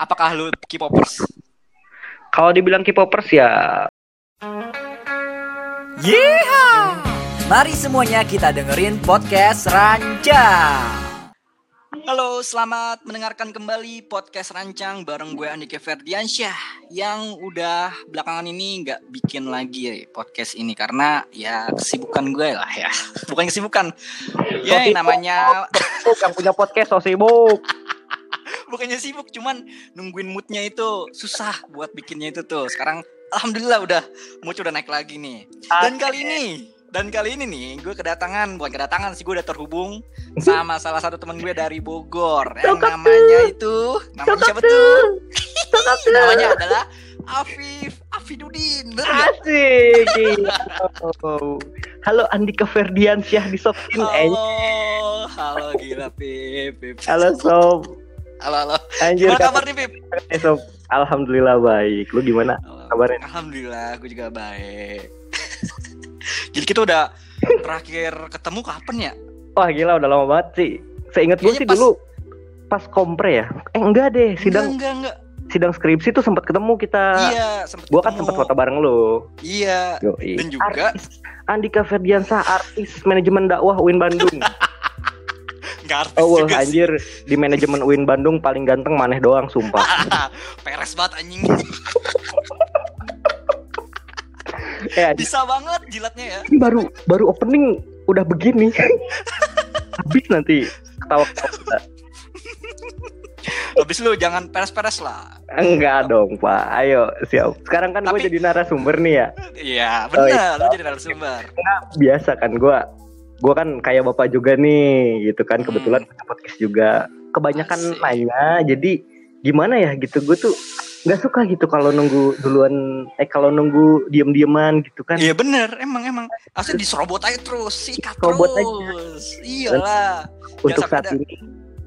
Apakah lu K-popers? Kalau dibilang K-popers ya Yeehaw! Mari semuanya kita dengerin podcast Rancang. Halo, selamat mendengarkan kembali podcast Rancang bareng gue Andika Ferdiansyah yang udah belakangan ini nggak bikin lagi ya podcast ini karena ya kesibukan gue lah ya. Bukan kesibukan. Ya namanya yang punya podcast so sibuk. Bukannya sibuk cuman nungguin moodnya itu susah buat bikinnya itu tuh. Sekarang alhamdulillah udah mood udah naik lagi nih. Dan kali ini dan kali ini nih gue kedatangan bukan kedatangan sih gue udah terhubung sama salah satu temen gue dari Bogor yang namanya itu namanya siapa tuh? Namanya adalah Afif Afidudin? Asik. Halo Andika Ferdiansyah di Softin Halo, halo gila Pip, Pip. Halo Sob. Halo, halo. Anjir Gimana kabar nih Pip? Eh, Sob. Alhamdulillah baik. Lu gimana? Kabarnya? Alhamdulillah, gue juga baik. Jadi kita udah terakhir ketemu kapan ya? Wah gila udah lama banget sih. Seingat gue sih pas- dulu pas kompre ya. Eh enggak deh, sidang enggak, enggak, sidang skripsi tuh sempat ketemu kita. enggak. Iya, sempet Gua kan sempat foto bareng lu. Iya. Yoi. Dan juga Artis Andika Ferdiansah, artis manajemen dakwah UIN Bandung. enggak artis Oh wah, juga sih. anjir di manajemen UIN Bandung paling ganteng maneh doang sumpah. Peres banget anjing. eh Bisa banget jilatnya ya. ini baru baru opening udah begini. Habis nanti ketawa-ketawa. Habis lu jangan peres-peres lah. Enggak dong, Pak. Ayo, siap. Sekarang kan gue Tapi- jadi narasumber nih ya. Iya, Oh, iya. benar. Lu jadi narasumber. Biasa kan gua gua kan kayak bapak juga nih gitu kan kebetulan punya podcast juga. Kebanyakan Hmm. Asik. nanya jadi gimana ya gitu gue tuh nggak suka gitu kalau nunggu duluan eh kalau nunggu diem-dieman gitu kan. Iya bener, emang emang. Asli diserobot aja terus, sikat Serobot aja. terus. Iyalah. Untuk sampai saat ada ini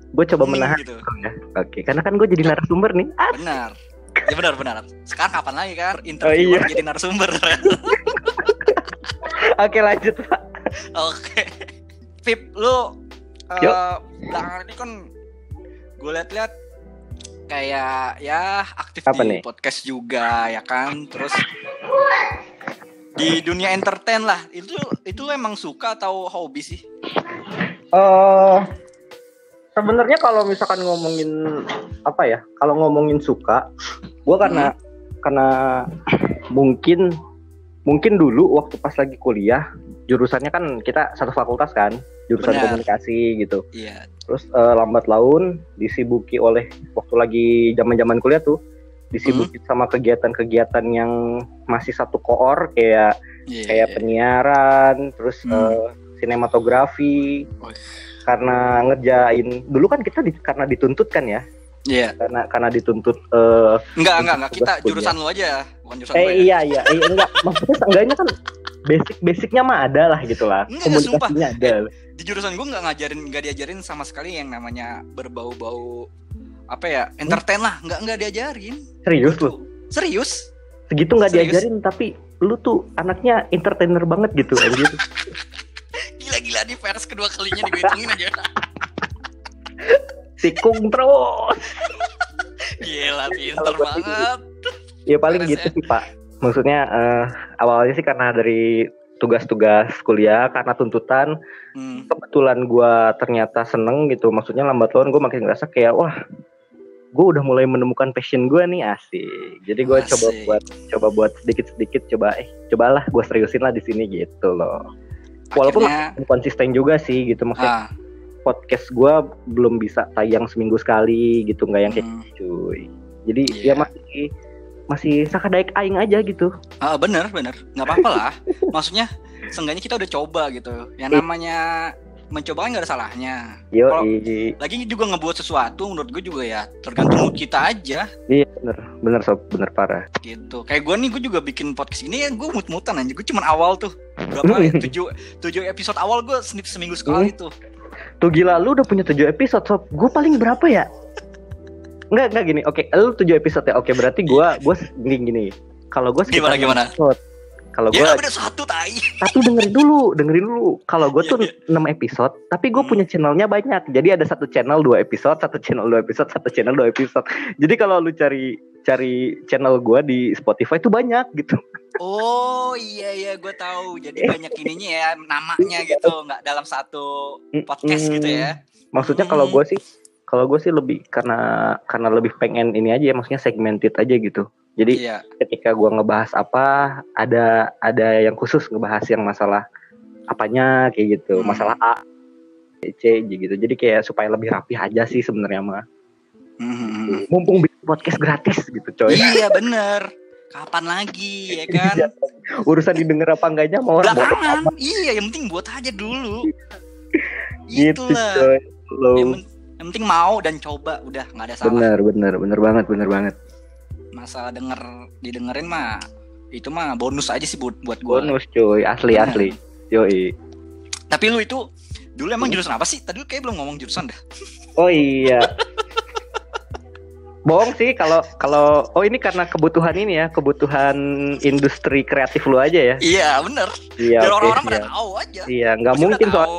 gue coba Hening menahan gitu. ya. Oke, karena kan gue jadi narasumber nih. Ah, Benar. Ya benar benar. Sekarang kapan lagi kan Oh, interviewer iya. jadi narasumber. Oke, lanjut, Pak. Oke. Pip, lu Yuk. eh belakangan ini kan gue liat-liat kayak ya aktif Apa di nih? podcast juga ya kan. Terus di dunia entertain lah. Itu itu emang suka atau hobi sih? Eh sebenarnya kalau misalkan ngomongin apa ya? Kalau ngomongin suka, gua karena karena mungkin mungkin dulu waktu pas lagi kuliah jurusannya kan kita satu fakultas kan, jurusan Benar. komunikasi gitu. Iya. Terus eh, lambat laun disibuki oleh waktu lagi zaman-zaman kuliah tuh disibuki sama kegiatan-kegiatan yang masih satu koor kayak Iya. kayak iya. penyiaran, terus Hmm. eh, sinematografi. Wih. Karena ngerjain dulu kan kita di- karena dituntut kan ya, Iya. karena karena dituntut eh Enggak, enggak, enggak. Kita kuliah. jurusan lu aja, bukan jurusan eh gue. ya. iya iya iya enggak maksudnya seenggaknya kan basic basicnya mah ada lah gitu lah Enggak, enggak, sumpah. komunikasinya ada Di jurusan gue enggak ngajarin, enggak diajarin sama sekali yang namanya berbau-bau apa ya, entertain lah, enggak enggak diajarin. serius lu Serius? segitu nggak diajarin tapi lu tuh anaknya entertainer banget gitu anjir Gila-gila di vers kedua kalinya digitungin aja. tikung terus. Gila, pinter banget. ya paling gitu sih pak. Maksudnya eh, awalnya sih karena dari tugas-tugas kuliah karena tuntutan Hmm. kebetulan gua ternyata seneng gitu. Maksudnya lambat laun gue makin ngerasa kayak wah gue udah mulai menemukan passion gue nih asik. Jadi gue coba buat coba buat sedikit sedikit coba eh cobalah gue seriusin lah di sini gitu loh. Walaupun Akhirnya, konsisten juga sih gitu maksudnya. Ah, podcast gue belum bisa tayang seminggu sekali gitu nggak yang kayak hmm. cuy jadi Iya. ya masih masih sakadaik aing aja gitu Ah, bener, bener. Nggak apa-apa lah. Maksudnya, seenggaknya kita udah coba gitu. Yang namanya mencoba kan nggak ada salahnya. yo Lagi juga ngebuat sesuatu, menurut gue juga ya tergantung mood kita aja iya bener bener sob bener parah gitu. Kayak gue nih, gue juga bikin podcast ini ya gue mut-mutan aja. Gue cuman awal tuh berapa ya? Tujuh, tujuh episode awal gue seminggu sekali tuh. Tuh gila lu udah punya 7 episode sob. Gue paling berapa ya? Enggak enggak gini. Oke, lu 7 episode ya. Oke, berarti gua gua gini gini. Kalau gua Gimana, gimana? episode. Kalau Ya satu tai. tapi dengerin dulu, dengerin dulu. Kalau gue tuh Iya, 6 episode, tapi gue Hmm. punya channelnya banyak. Jadi ada satu channel dua episode, satu channel dua episode, satu channel dua episode. Jadi kalau lu cari cari channel gue di Spotify itu banyak gitu. Oh iya iya gue tahu. Jadi banyak ininya ya namanya gitu, nggak dalam satu podcast gitu ya. Maksudnya kalau Hmm. gue sih, kalau gue sih lebih karena karena lebih pengen ini aja ya, maksudnya segmented aja gitu. Jadi Iya. ketika gua ngebahas apa, ada ada yang khusus ngebahas yang masalah apanya kayak gitu, Hmm. masalah A, C gitu. Jadi kayak supaya lebih rapi aja sih sebenarnya mah. Mhm. Mumpung bikin podcast gratis gitu, coy. Iya bener. Kapan lagi ya kan? Iya. Urusan didengar apa enggaknya mau orang Belakangan. Iya yang penting buat aja dulu. gitu, coy. Lo. Yang, penting mau dan coba udah nggak ada salah. Bener, bener, bener banget, bener banget. Masalah denger didengerin mah itu mah bonus aja sih buat buat gua. Bonus, cuy, asli Bener. asli. Yoi. Tapi lu itu dulu emang jurusan apa sih? Tadi lu kayak belum ngomong jurusan dah. Oh iya. Bohong sih kalau kalau oh ini karena kebutuhan ini ya, kebutuhan industri kreatif lu aja ya. Iya bener. Iya. Biar oke, orang-orang pada siap. tahu aja. Iya, nggak mungkin soal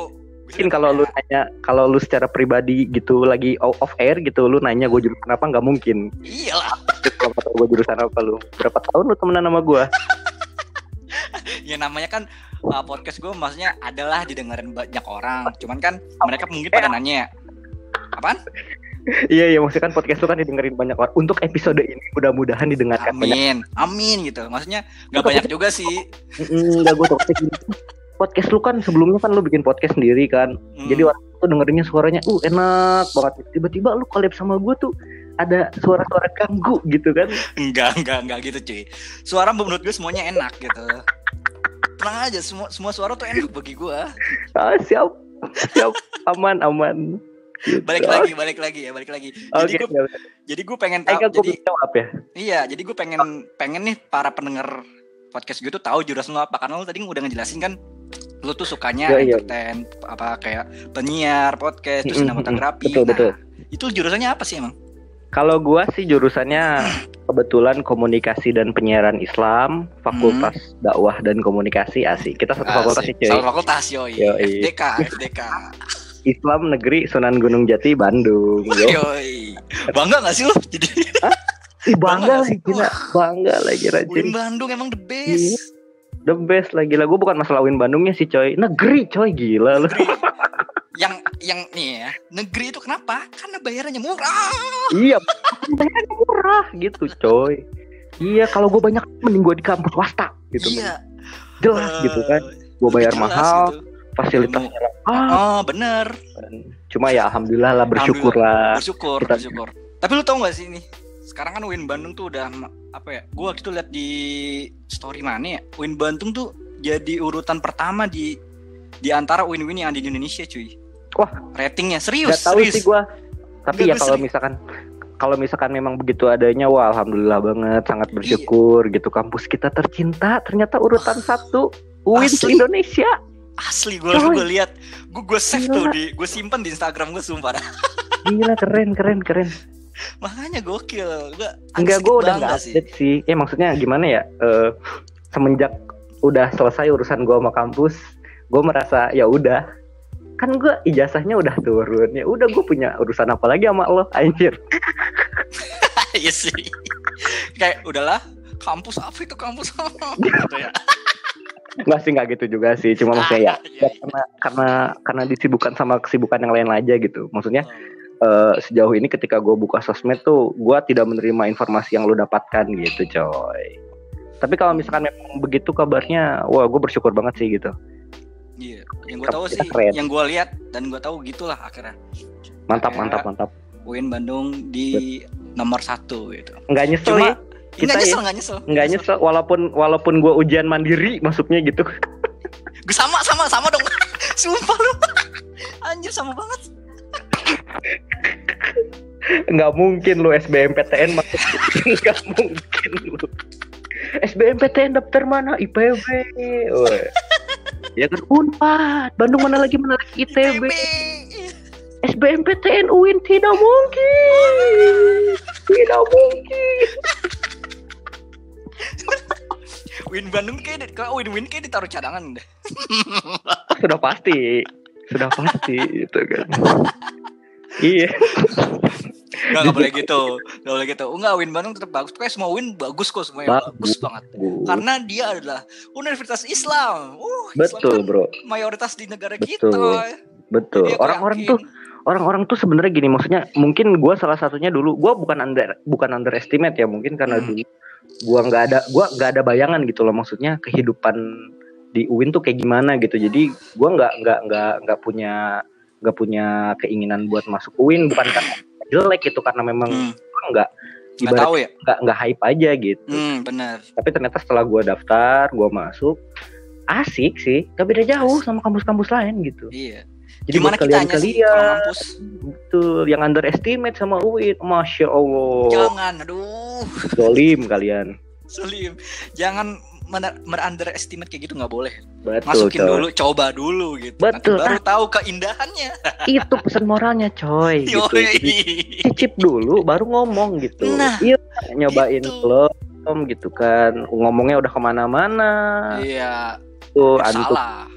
mungkin kalau lu nanya kalau lu secara pribadi gitu lagi off air gitu lu nanya gue jurusan apa nggak mungkin. iyalah Kalau kata gue jurusan apa lu? Berapa tahun lu temenan sama gue? ya namanya kan uh, podcast gue maksudnya adalah didengerin banyak orang cuman kan mereka mungkin Eh. pada nanya apaan iya iya maksudnya kan podcast lu kan didengerin banyak orang. Untuk episode ini mudah-mudahan didengarkan banyak. amin amin gitu maksudnya nggak banyak juga sih Enggak gue takutnya gini. Podcast lu kan sebelumnya kan lu bikin podcast sendiri kan. Hmm. Jadi orang tuh dengerinnya suaranya uh enak banget. Tiba-tiba lu collab sama gue tuh ada suara-suara ganggu gitu kan. enggak enggak enggak gitu cuy suara menurut gue semuanya enak gitu tenang aja semua semua suara tuh enak bagi gue Ah, siap. Siap. Aman, aman. Gitu. balik lagi balik lagi ya balik lagi jadi Oke, gue jadi gue pengen Eh, tahu gue jadi jawab ya. iya jadi gue pengen pengen nih para pendengar podcast gue tuh tahu jurusan lu apa karena lu tadi udah ngejelasin kan lu tuh sukanya Iya, iya. entertain apa kayak penyiar podcast terus sinematografi betul, nah, betul. itu jurusannya apa sih emang Kalau gua sih jurusannya kebetulan komunikasi dan penyiaran Islam, Fakultas Dakwah dan Komunikasi asik. Kita satu fakultas Asik. sih, cuy. Satu fakultas yoi. Yoi. FDK, FDK. Islam Negeri Sunan Gunung Jati Bandung. Yo. Yoi. Bangga gak sih lu? Jadi Ih, bangga Bangga lagi gila. Bangga lagi Win rajin. Bandung emang the Iya. best. The best lagi lah. Gue bukan masalah win Bandungnya sih coy. Negeri coy gila lu. Yang yang nih ya, negeri itu kenapa? Karena bayarannya murah. iya. Bayarnya murah gitu coy. Iya kalau gue banyak mending gue di kampus swasta gitu. Iya. Jelas gitu kan. Gue bayar mahal, gitu. Fasilitasnya lengkap. Oh, bener. Cuma ya alhamdulillah lah bersyukur lah. Bersyukur, Kita- bersyukur. Tapi lu tau gak sih nih? Sekarang kan Win Bandung tuh udah apa ya? Gua waktu itu lihat di story mana ya? Win Bandung tuh jadi urutan pertama di di antara win-win yang ada di Indonesia, cuy. Wah. ratingnya serius, Gak tahu serius. sih gue. Tapi Nggak, ya gua kalau misalkan kalau misalkan memang begitu adanya, wah alhamdulillah banget, sangat bersyukur gitu. Kampus kita tercinta ternyata urutan satu Win Asli. Indonesia. Asli gue gue lihat, gue gue save Gila. tuh di, gue simpen di Instagram gue sumpah. Gila keren keren keren. Makanya gokil, gue Enggak gue udah nggak sih. update sih. Ya maksudnya gimana ya? eh, semenjak udah selesai urusan gue sama kampus, gue merasa ya udah kan gue ijazahnya udah turun ya udah gue punya urusan apa lagi sama lo anjir Iya sih. Kayak udahlah, kampus apa itu kampus apa? gitu ya. Nggak sih nggak gitu juga sih cuma maksudnya ya, Iya, ya karena karena karena disibukkan sama kesibukan yang lain aja gitu maksudnya Oh. eh, sejauh ini ketika gue buka sosmed tuh gue tidak menerima informasi yang lo dapatkan gitu coy tapi kalau misalkan memang begitu kabarnya wah gue bersyukur banget sih gitu Iya, yang gue tahu sih, keren. yang gue lihat dan gue tahu gitulah akhirnya. mantap Kayak mantap mantap Win Bandung di nomor satu gitu. nggak nyesel Cuma ya kita nggak nyesel, ya. nggak nyesel, nggak nyesel. walaupun walaupun gue ujian mandiri masuknya gitu. Gue sama sama sama dong. Sumpah lu. Anjir sama banget. nggak mungkin lu SBMPTN masuk nggak mungkin lu. SBMPTN daftar mana? IPB ya kan Unpad. Bandung mana lagi? Mana lagi? ITB ITB. SBMPTN UIN tidak mungkin. Tidak mungkin Win Bandung kayak kalau Win Win kayak ditaruh cadangan deh. Sudah pasti. Sudah pasti gitu kan. iya. Enggak, enggak boleh gitu. Enggak boleh gitu. Enggak, Win Bandung tetap bagus. Pokoknya semua Win bagus kok semuanya bagus, banget. Karena dia adalah Universitas Islam. Uh, Islam Betul, kan Bro. mayoritas di negara Betul. kita. Betul. Aku Orang-orang tuh orang-orang tuh sebenarnya gini maksudnya mungkin gua salah satunya dulu gua bukan under bukan underestimate ya mungkin karena Hmm. dulu gua nggak ada gua nggak ada bayangan gitu loh maksudnya kehidupan di UIN tuh kayak gimana gitu. Jadi gua nggak nggak nggak nggak punya nggak punya keinginan buat masuk UIN. Bukan karena jelek gitu karena memang Hmm, gua nggak nggak ibarat tahu ya. nggak nggak hype aja gitu. Hmm, benar. tapi ternyata setelah gua daftar gua masuk asik sih. Gak beda jauh sama kampus-kampus lain gitu. Iya. Jadi Gimana buat kitanya sih kalau kalian-kalian mampus? Betul, yang underestimate sama UIN, masya Allah, Jangan, aduh, dolim kalian. Sulim. Jangan men- underestimate kayak gitu nggak boleh. Betul, Masukin coy. dulu, coba dulu gitu. Betul. Nanti baru tahu keindahannya. Itu pesan moralnya, coy. gitu. Cicip dulu, baru ngomong gitu. Nah, iya, nyobain gitu. belum gitu kan. Ngomongnya udah ke mana-mana. Iya, Tuh, ya salah.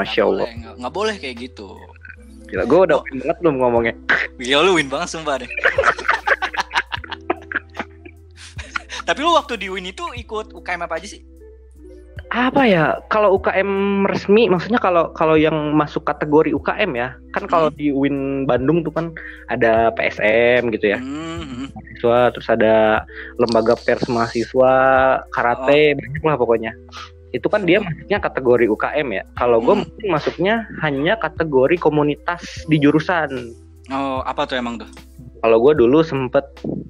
Masya Allah. boleh, nggak- boleh kayak gitu. Gila, gue udah Oh. win banget belum ngomongnya. Gila lu win banget sumpah deh. Tapi lu waktu di Win itu ikut UKM apa aja sih? Apa ya? Kalau UKM resmi, maksudnya kalau kalau yang masuk kategori UKM ya, kan kalau Hmm. di UIN Bandung tuh kan ada PSM gitu ya. Hmm, hmm. mahasiswa terus ada lembaga pers mahasiswa karate banyak lah pokoknya itu kan dia masuknya kategori UKM ya kalau gue Hmm. mungkin masuknya hanya kategori komunitas di jurusan Oh, apa tuh emang tuh? kalau gue dulu sempet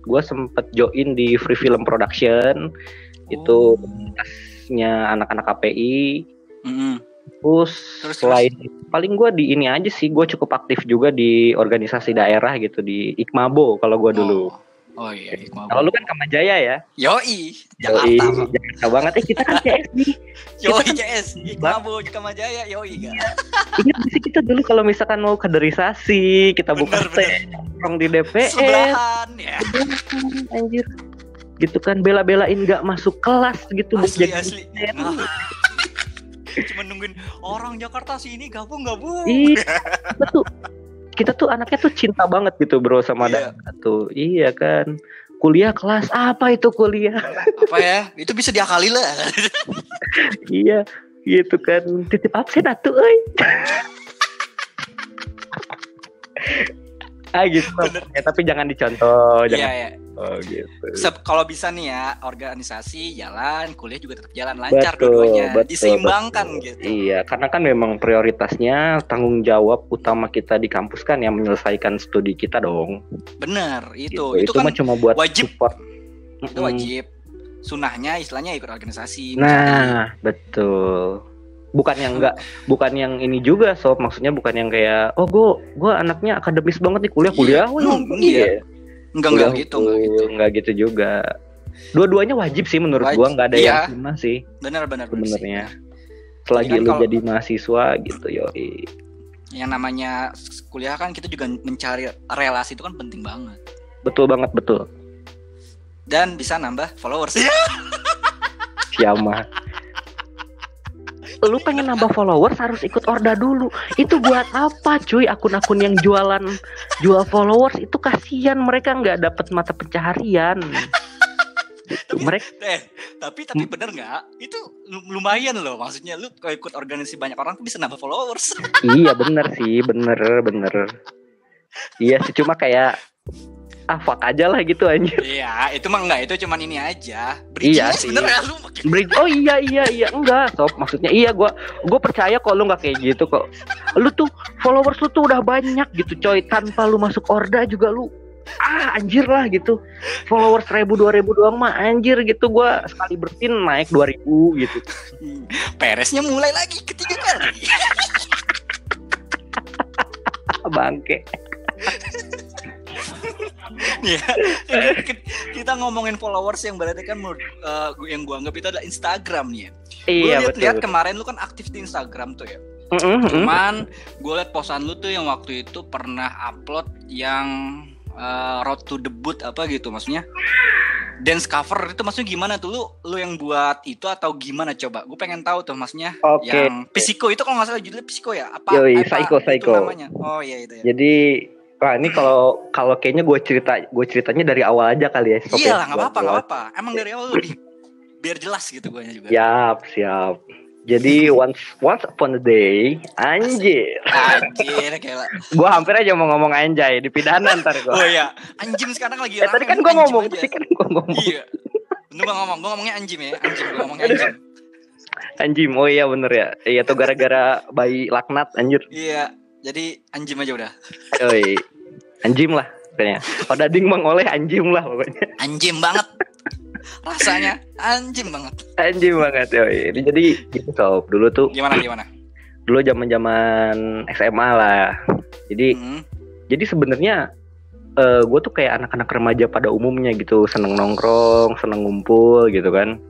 gue sempet join di free film production itu Oh. komunitasnya anak-anak KPI Mm-mm. terus, Terus, selain paling gue di ini aja sih gue cukup aktif juga di organisasi daerah gitu di Ikmabo kalau gue dulu Oh, oh iya, Iqmal. kalau lu kan Kamajaya ya Yoi, Yoi, Jakarta. Jakarta banget. Eh kita kan CS nih. Yoi Kita- CS, Iqmabo, Kamajaya, yoi gak? Ingat gak sih kita dulu kalau misalkan mau kaderisasi, kita buka nongkrong di DPR, Sebelahan ya. anjir. Gitu kan bela-belain nggak masuk kelas gitu Asli, asli. Nah. Cuma nungguin orang Jakarta sini gabung gabung. Iya, tuh kita tuh anaknya tuh cinta banget gitu bro sama Iya. daerah tuh. Iya kan. Kuliah kelas apa itu kuliah? Apa ya? Itu bisa diakali lah. iya, gitu kan. Titip absen atuh euy. ah gitu. Bener. Ya, tapi jangan dicontoh, Iya, jangan. ya. Oh gitu. Kalau bisa nih ya, organisasi jalan, kuliah juga tetap jalan lancar Betul, dua-duanya. betul, Diseimbangkan betul. gitu. Iya, karena kan memang prioritasnya tanggung jawab utama kita di kampus kan yang menyelesaikan studi kita dong. Bener, itu. Gitu. Itu, kan mah cuma buat wajib. support. itu wajib. Sunahnya istilahnya ikut organisasi. Nah, betul. Bukan yang enggak, bukan yang ini juga sob. Maksudnya bukan yang kayak, oh gue gue anaknya akademis banget nih kuliah kuliah. Iya. Hmm, iya. iya. Enggak enggak gitu, enggak gitu. Enggak gitu juga. Dua-duanya wajib sih menurut Wajib, gua, nggak ada iya. yang cuma sih Benar benar sebenarnya. Selagi kan lu kalau- jadi mahasiswa gitu, yoi. Yang namanya kuliah kan kita juga mencari relasi itu kan penting banget. Betul banget, betul. Dan bisa nambah followers. Ya. Lu pengen nambah followers harus ikut Orda dulu. Itu buat apa cuy akun-akun yang jualan jual followers itu kasihan mereka nggak dapat mata pencaharian. Tapi- Mereka Eh, tapi tapi bener nggak? Itu lu- lumayan loh. Maksudnya lu kalau ikut organisasi banyak orang tuh bisa nambah followers. iya bener sih, bener bener. Iya sih cuma kayak ah fuck aja lah gitu anjir. Iya, itu mah enggak, itu cuman ini aja. Iya Bridging-nya sih. sebenernya lu makin Bridge- Oh iya iya iya enggak sob maksudnya iya gua gua percaya kok lu nggak kayak gitu kok lu tuh followers lu tuh udah banyak gitu coy tanpa lu masuk orda juga lu ah anjir lah gitu followers seribu dua ribu doang mah anjir gitu gua sekali bersin naik dua ribu gitu Peresnya mulai lagi ketiga kali. Bangke Iya. Kita- ngomongin followers yang berarti kan menurut gua- yang gua anggap itu adalah Instagram nih ya. Iya lihat-lihat betul. kemarin lu kan aktif di Instagram tuh ya. Mm, mm, mm. Cuman gue liat posan lu tuh yang waktu itu pernah upload yang eh, road to debut apa gitu maksudnya dance cover itu maksudnya gimana tuh lu lu yang buat itu atau gimana coba gue pengen tahu tuh maksudnya Oke. yang psiko itu kalau nggak salah judulnya psiko ya apa Yoi, apa Psycho, itu Psycho. namanya oh iya itu ya Jadi wah ini kalau kalau kayaknya gue cerita gue ceritanya dari awal aja kali ya. Iya ya. lah nggak apa-apa nggak apa-apa emang dari awal lebih biar jelas gitu gue juga Siap, siap. Jadi once once upon a day, anjir. anjir kayak Gue hampir aja mau ngomong anjay di pidana ntar gue. oh iya anjim sekarang lagi Eh, tadi kan gue ngomong, tadi kan gue ngomong. iya Lu gak ngomong, gue ngomongnya anjim ya Anjim, gue ngomongnya anjim Anjim, oh iya bener ya. Iya tuh gara-gara bayi laknat anjir. Iya, jadi anjim aja udah Oi. Anjim lah katanya. Kalau dading mengoleh anjim lah pokoknya. Anjim banget Rasanya anjim banget Anjim banget yoi. Jadi gitu sob. Dulu tuh Gimana, gimana? dulu zaman-zaman SMA lah. Jadi Hmm. jadi sebenarnya eh gue tuh kayak anak-anak remaja pada umumnya gitu, seneng nongkrong, seneng ngumpul gitu kan.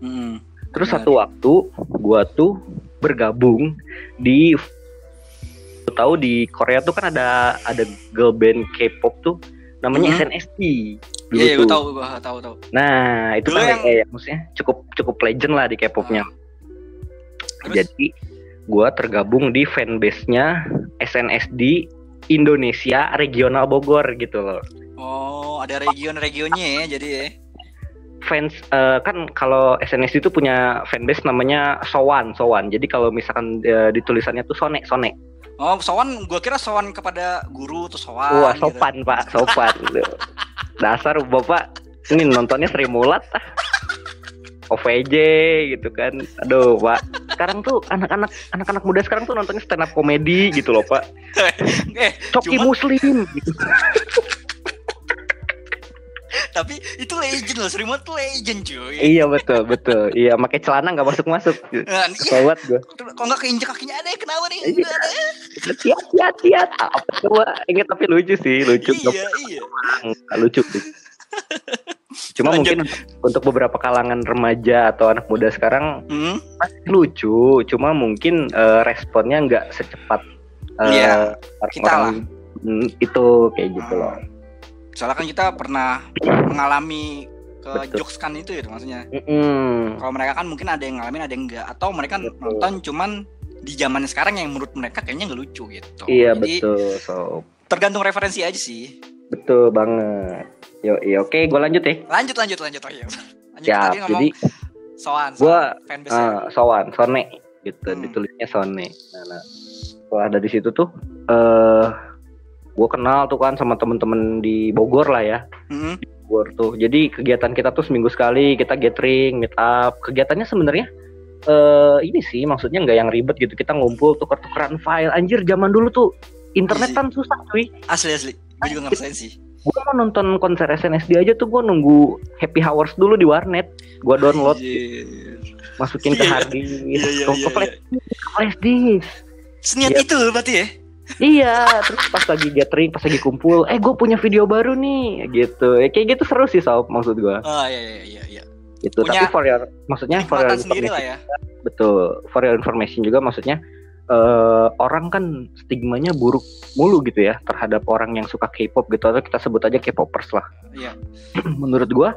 Hmm. Terus satu waktu gue tuh bergabung di tahu di Korea tuh kan ada ada girl band K-pop tuh namanya Hmm. SNSD. Iya, iya, tuh. gue tahu, gue tahu, tahu. Nah, itu Dulu kan yang- kayak maksudnya cukup cukup legend lah di K-popnya. Terus? Jadi gua tergabung di fanbase-nya SNSD Indonesia Regional Bogor gitu loh. Oh, ada region-regionnya ya, jadi ya. Fans eh, kan kalau SNSD itu punya fanbase namanya Sowan, Sowan. Jadi kalau misalkan eh, di tulisannya tuh Sone, Sone. Oh, sowan, gue kira sowan kepada guru tuh sowan. Wah, gitu. sopan, Pak, sopan. Dasar Bapak ini nontonnya Sri Mulat ah. OVJ gitu kan. Aduh, Pak. Sekarang tuh anak-anak anak-anak muda sekarang tuh nontonnya stand up komedi gitu loh, Pak. eh, Coki Cuman- Muslim gitu. tapi itu legend loh, Srimot tuh legend cuy. iya betul, betul. Iya, pakai celana nggak masuk-masuk. Nah, iya, Sobat gue. kok nggak keinjek kakinya ada kenapa nih? Iya. Tiat, tiat, tiat. Apa coba? Ingat tapi lucu sih, lucu. Iya, iya. Lucu sih. Cuma Lanjut. mungkin untuk beberapa kalangan remaja atau anak muda sekarang Hmm? lucu. Cuma mungkin eh, responnya nggak secepat eh, Iya, kita orang-orang mm, itu kayak gitu loh. Soalnya kan kita pernah mengalami ke Betul. jokes kan itu ya maksudnya. Mm-mm. Kalau mereka kan mungkin ada yang ngalamin, ada yang enggak atau mereka Betul. nonton cuman di zaman sekarang yang menurut mereka kayaknya nggak lucu gitu. Iya Jadi betul, so tergantung referensi aja sih. betul banget. Yo, iya oke, gue lanjut ya. Lanjut lanjut lanjut aja. Lanjut Siap. tadi ngomong Jadi soan, gua, soan ah, Sowan, Sone gitu, Hmm. ditulisnya Sone. Nah, nah. Setelah dari situ tuh, eh, gue kenal tuh kan sama temen-temen di Bogor lah ya. Hmm. Bogor tuh. Jadi kegiatan kita tuh seminggu sekali kita gathering, meet up. Kegiatannya sebenarnya eh ini sih maksudnya nggak yang ribet gitu. Kita ngumpul tuker-tukeran file. Anjir zaman dulu tuh internet Easy. kan susah cuy. Asli asli. Gue juga ngerasain sih. Gue mau nonton konser SNSD aja tuh gue nunggu happy hours dulu di warnet. Gue download, Anjir. masukin ke Iya, hard disk, Iya iya ke iya. flash, iya. disk. Seniat Iya. itu berarti ya? Iya, terus pas lagi gathering, pas lagi kumpul, eh gue punya video baru nih, gitu. Ya, kayak gitu seru sih sob, maksud gue. Oh iya iya iya iya. Gitu. Punya Tapi for your, maksudnya for your sendiri lah information- ya. Betul. For your information juga maksudnya eh orang kan stigmanya buruk mulu gitu ya terhadap orang yang suka K-pop gitu atau kita sebut aja K-popers lah. Iya. Menurut gua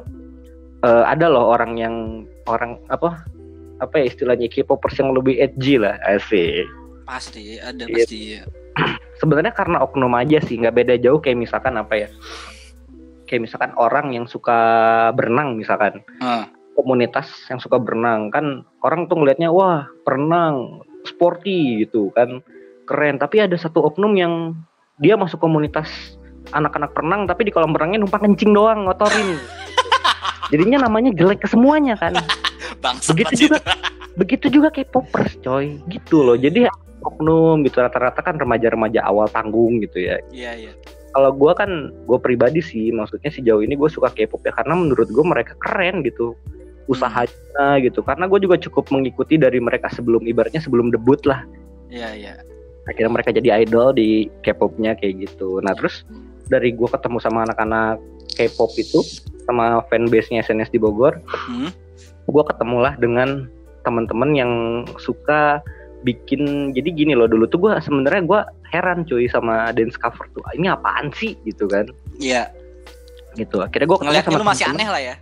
eh, ada loh orang yang orang apa apa ya istilahnya K-popers yang lebih edgy lah asik. Pasti ada Iya. pasti. ya. Sebenarnya karena oknum aja sih nggak beda jauh kayak misalkan apa ya? Kayak misalkan orang yang suka berenang misalkan. Ah. komunitas yang suka berenang kan orang tuh ngelihatnya wah berenang sporty gitu kan. Keren tapi ada satu oknum yang dia masuk komunitas anak-anak renang tapi di kolam renangnya numpang kencing doang ngotorin. Jadinya namanya jelek ke semuanya kan. Bangsa Begitu juga. Begitu juga kayak popers coy. Gitu loh. Jadi oknum gitu rata-rata kan remaja-remaja awal tanggung gitu ya. Iya iya. kalau gua kan gue pribadi sih maksudnya sejauh ini gue suka K-pop ya karena menurut gue mereka keren gitu. Usahanya gitu. Karena gue juga cukup mengikuti dari mereka sebelum ibaratnya sebelum debut lah. Iya iya. akhirnya mereka jadi idol di K-popnya kayak gitu. Nah terus dari gue ketemu sama anak-anak K-pop itu sama fanbase-nya SNS di Bogor Hmm. gue ketemulah dengan teman-teman yang suka bikin jadi gini loh dulu tuh gue sebenarnya gue heran cuy sama dance cover tuh ini apaan sih? Gitu kan. Iya. gitu akhirnya gue Ngeliatnya lu masih aneh lah ya.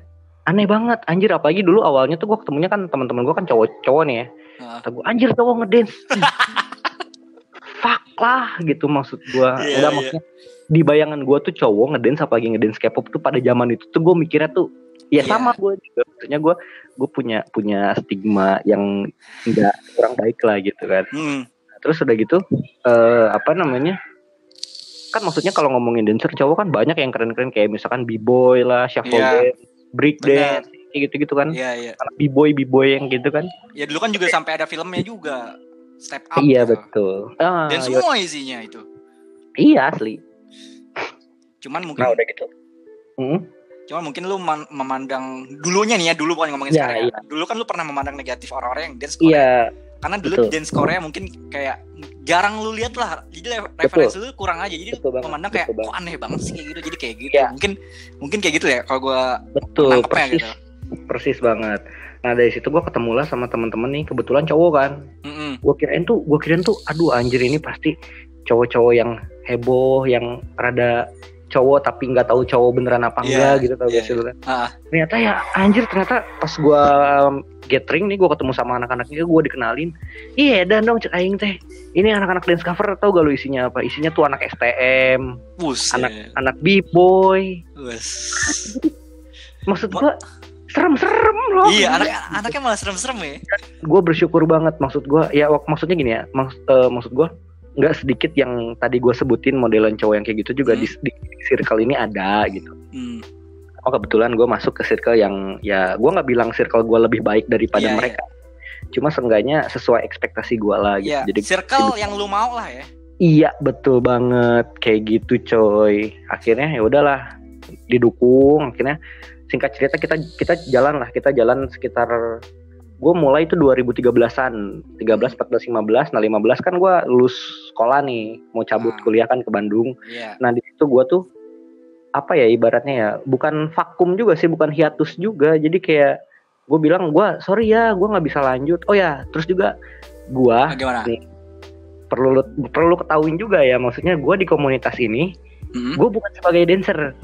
aneh banget anjir apalagi dulu awalnya tuh gue ketemunya kan teman-teman gue kan cowok-cowok nih ya. Kata gue anjir cowok ngedance. Fuck lah gitu maksud gue Iya, enggak iya. maksudnya di bayangan gue tuh cowok ngedance apalagi ngedance K-pop tuh pada zaman itu tuh gue mikirnya tuh ya Iya. sama gue juga maksudnya gue gue punya punya stigma yang enggak kurang baik lah gitu kan Hmm. terus udah gitu eh apa namanya kan maksudnya kalau ngomongin dancer cowok kan banyak yang keren-keren kayak misalkan b-boy lah shuffle Iya. dance break dance kayak gitu-gitu kan Iya, iya. b-boy b-boy yang gitu kan Ya dulu kan juga sampai ada filmnya juga. Step up. iya gitu. betul ah, Dan iya, semua isinya itu. iya asli Cuman mungkin nah udah gitu Hmm, cuman mungkin lu man- memandang dulunya nih ya, dulu bukan ngomongin Ya, sekarang ya. iya. Dulu kan lu pernah memandang negatif orang-orang yang dance Korea. iya Karena dulu betul. di dance Korea mungkin kayak jarang lu lihat lah. Jadi referensi lu kurang aja. Jadi Betul banget, memandang kayak betul kok aneh banget sih kayak gitu. Jadi kayak gitu. Iya. Mungkin mungkin kayak gitu ya kalau gua betul persis gitu. persis banget nah dari situ gue ketemu lah sama teman-teman nih kebetulan cowok kan Mm-mm. gue kirain tuh gue kirain tuh aduh anjir ini pasti cowok-cowok yang heboh yang rada cowok tapi nggak tahu cowok beneran apa enggak gitu tau sih lu kan? Ah. ternyata ya anjir ternyata pas gue gathering nih gue ketemu sama anak-anaknya gue dikenalin iya dan dong cek aing teh ini anak-anak dance cover tau gak lu isinya apa isinya tuh anak STM Buset. anak anak b-boy maksud gue serem-serem loh Iya, anak anaknya malah serem-serem ya. gue bersyukur banget maksud gue ya wak- maksudnya gini ya maks- eh, maksud gue nggak sedikit yang tadi gue sebutin modelan cowok yang kayak gitu juga Hmm. di, di circle ini ada gitu. Hmm. oh kebetulan gue masuk ke circle yang ya gue nggak bilang circle gue lebih baik daripada Iya, mereka. Cuma seenggaknya sesuai ekspektasi gue lah gitu. Iya, jadi circle yang lu mau lah ya. iya betul banget. Kayak gitu coy. Akhirnya ya udahlah didukung. Akhirnya singkat cerita kita kita jalan lah. Kita jalan sekitar gue mulai itu 2013an 13 14 15 nah 15 kan gue lulus sekolah nih. Mau cabut Ah. kuliah kan ke Bandung. Iya. nah di situ gue tuh apa ya ibaratnya ya bukan vakum juga sih bukan hiatus juga jadi kayak gue bilang gue sorry ya gue nggak bisa lanjut oh ya terus juga gue nih. perlu lu- perlu ketahuin juga ya maksudnya gue di komunitas ini Hmm? gue bukan sebagai dancer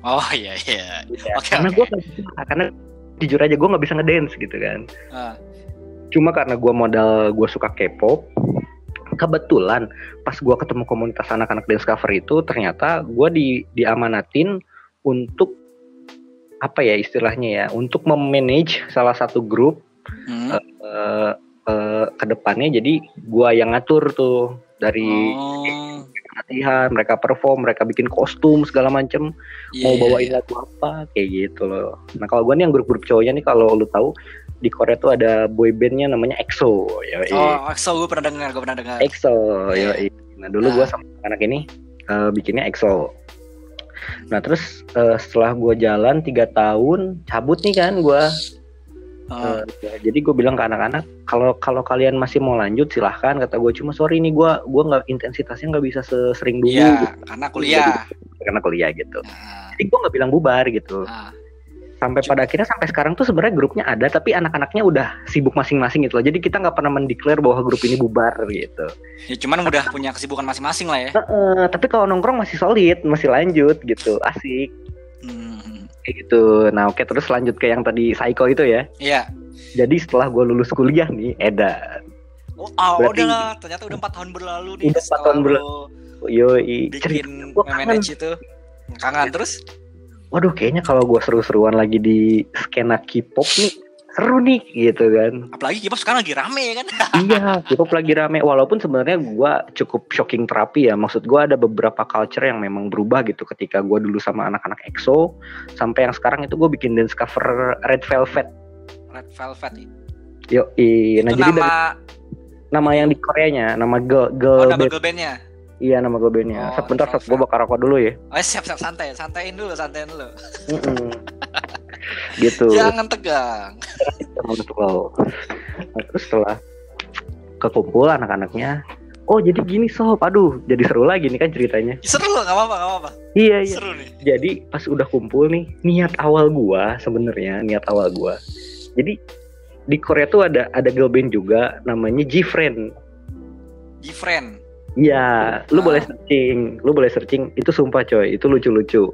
Oh iya iya. Oke, karena oke. gue karena jujur aja gue nggak bisa ngedance gitu kan Ah. cuma karena gue modal gue suka K-pop kebetulan pas gue ketemu komunitas anak-anak dance cover itu ternyata gue di diamanatin untuk apa ya istilahnya ya untuk memanage salah satu grup Hmm. eh eh, ke depannya jadi gue yang ngatur tuh dari Oh. Latihan mereka perform mereka bikin kostum segala macem Iya, mau iya, bawain iya. lagu apa kayak gitu loh. Nah kalau gue nih yang grup-grup cowoknya nih kalau lu tahu di Korea tuh ada boy bandnya namanya EXO, ya Oh, so gue pernah dengar, gue pernah dengar. EXO, yoi. Nah dulu gue Ah. sama anak ini eh, bikinnya EXO. Nah terus eh, setelah gue jalan tiga tahun cabut nih kan gue. Oh. jadi gue bilang ke anak-anak kalau kalau kalian masih mau lanjut silahkan kata gue cuma sorry nih gue gua nggak intensitasnya nggak bisa sesering dulu Iya, gitu, karena kuliah. karena kuliah gitu. Ah, Jadi gue nggak bilang bubar gitu. ah. sampai pada akhirnya sampai sekarang tuh sebenarnya grupnya ada tapi anak-anaknya udah sibuk masing-masing gitu loh jadi kita nggak pernah mendeklar bahwa grup ini bubar gitu Ya cuman udah punya kesibukan masing-masing lah ya. Heeh, tapi kalau nongkrong masih solid masih lanjut gitu asik. Kayak gitu nah oke terus lanjut ke yang tadi Psycho itu ya Iya. jadi setelah gue lulus kuliah nih Eda Oh, ah, Berarti- udah lah. Ternyata udah empat tahun berlalu nih. Udah empat tahun lu yoi Bikin manage itu. Kangen terus? waduh kayaknya kalau gue seru-seruan lagi di skena K-pop nih seru nih gitu kan Apalagi K-pop sekarang lagi rame ya kan? iya, K-pop lagi rame. Walaupun sebenarnya gua cukup shocking terapi ya. Maksud gua ada beberapa culture yang memang berubah gitu ketika gua dulu sama anak-anak EXO sampai yang sekarang itu gue bikin dance cover Red Velvet. Red Velvet. Yo, nah itu jadi nama dari nama yang di Koreanya, nama girl, oh, girl nama band. girl bandnya. Iya, nama girl bandnya. Oh, Sebentar, gue bakar rokok dulu ya. Oh siap siap santai, santaiin dulu, santaiin dulu. Gitu. Jangan tegang. Nah, terus setelah kekumpul anak-anaknya, oh jadi gini sob, aduh jadi seru lagi nih kan ceritanya. Seru nggak apa-apa, nggak apa-apa. Iya iya. Seru nih. jadi pas udah kumpul nih niat awal gua sebenarnya niat awal gua jadi di Korea tuh ada ada girl band juga namanya G-Friend G-Friend. Iya, lu Ah. boleh searching, lu boleh searching. Itu sumpah coy, itu lucu-lucu.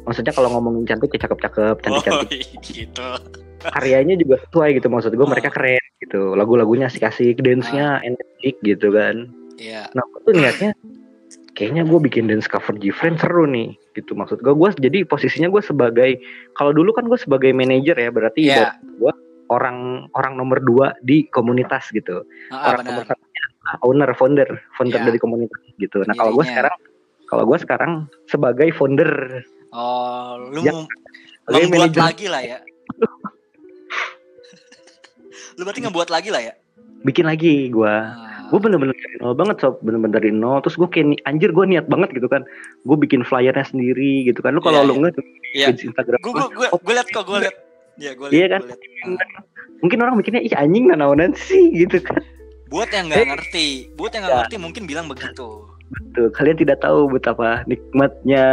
maksudnya kalau ngomongin cantik ya cakep-cakep Oh, cantik-cantik gitu. karyanya juga sesuai gitu maksud gue Oh. mereka keren gitu lagu-lagunya asik-asik dance-nya energik gitu kan Iya. nah gue tuh niatnya kayaknya gue bikin dance cover Gfriend seru nih gitu maksud gue gue jadi posisinya gue sebagai kalau dulu kan gue sebagai manajer ya berarti Iya. gue orang orang nomor dua di komunitas gitu Ah, orang nomor benar. Owner founder founder Iya. dari komunitas gitu nah kalau gue Pendirinya. sekarang kalau gue sekarang sebagai founder Oh, lu Ya, mau sebagai membuat manajer lagi lah ya. lu berarti ngebuat lagi lah ya. bikin lagi gue Ah. gue bener-bener dari nol banget sob bener-bener dari nol terus gue kayak anjir gue niat banget gitu kan gue bikin flyernya sendiri gitu kan lu kalau Iya, lu iya. nggak Iya. Instagram Gue gue gue liat kok gue liat. Iya gue liat. Iya kan? gua liat. Mungkin orang mikirnya ih anjing nanaonan sih gitu kan Buat yang nggak ngerti, buat yang nggak ngerti mungkin bilang begitu. tuh kalian tidak tahu betapa nikmatnya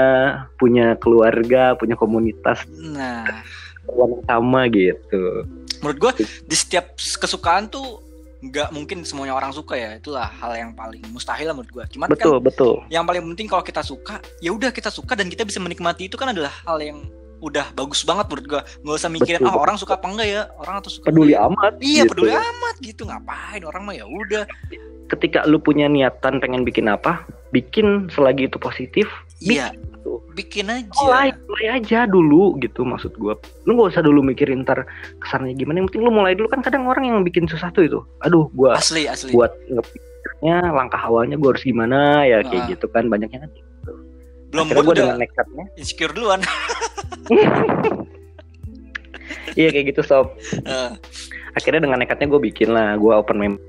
punya keluarga punya komunitas Nah, yang sama gitu menurut gue di setiap kesukaan tuh nggak mungkin semuanya orang suka ya. Itulah hal yang paling mustahil lah menurut gue. Cuman kan betul betul yang paling penting kalau kita suka, ya udah kita suka dan kita bisa menikmati itu kan adalah hal yang udah bagus banget menurut gua. Nggak usah mikirin Betul, ah betul. orang suka apa enggak ya, orang atau suka peduli enggak amat ya? Iya, gitu. peduli amat gitu. Ngapain orang mah ya udah. ketika lu punya niatan pengen bikin apa bikin selagi itu positif Iya. gitu. Bikin aja. mulai mulai aja dulu gitu maksud gua lu gak usah dulu mikirin ntar kesannya gimana yang penting lu mulai dulu kan kadang orang yang bikin sesuatu itu aduh gua Asli, asli. buat ngepikirnya langkah awalnya gua harus gimana ya kayak Ah. gitu kan banyaknya kan Belum akhirnya buat gua udah dengan nekatnya insecure duluan. iya kayak gitu sob Eh, akhirnya dengan nekatnya gue bikin lah gue open member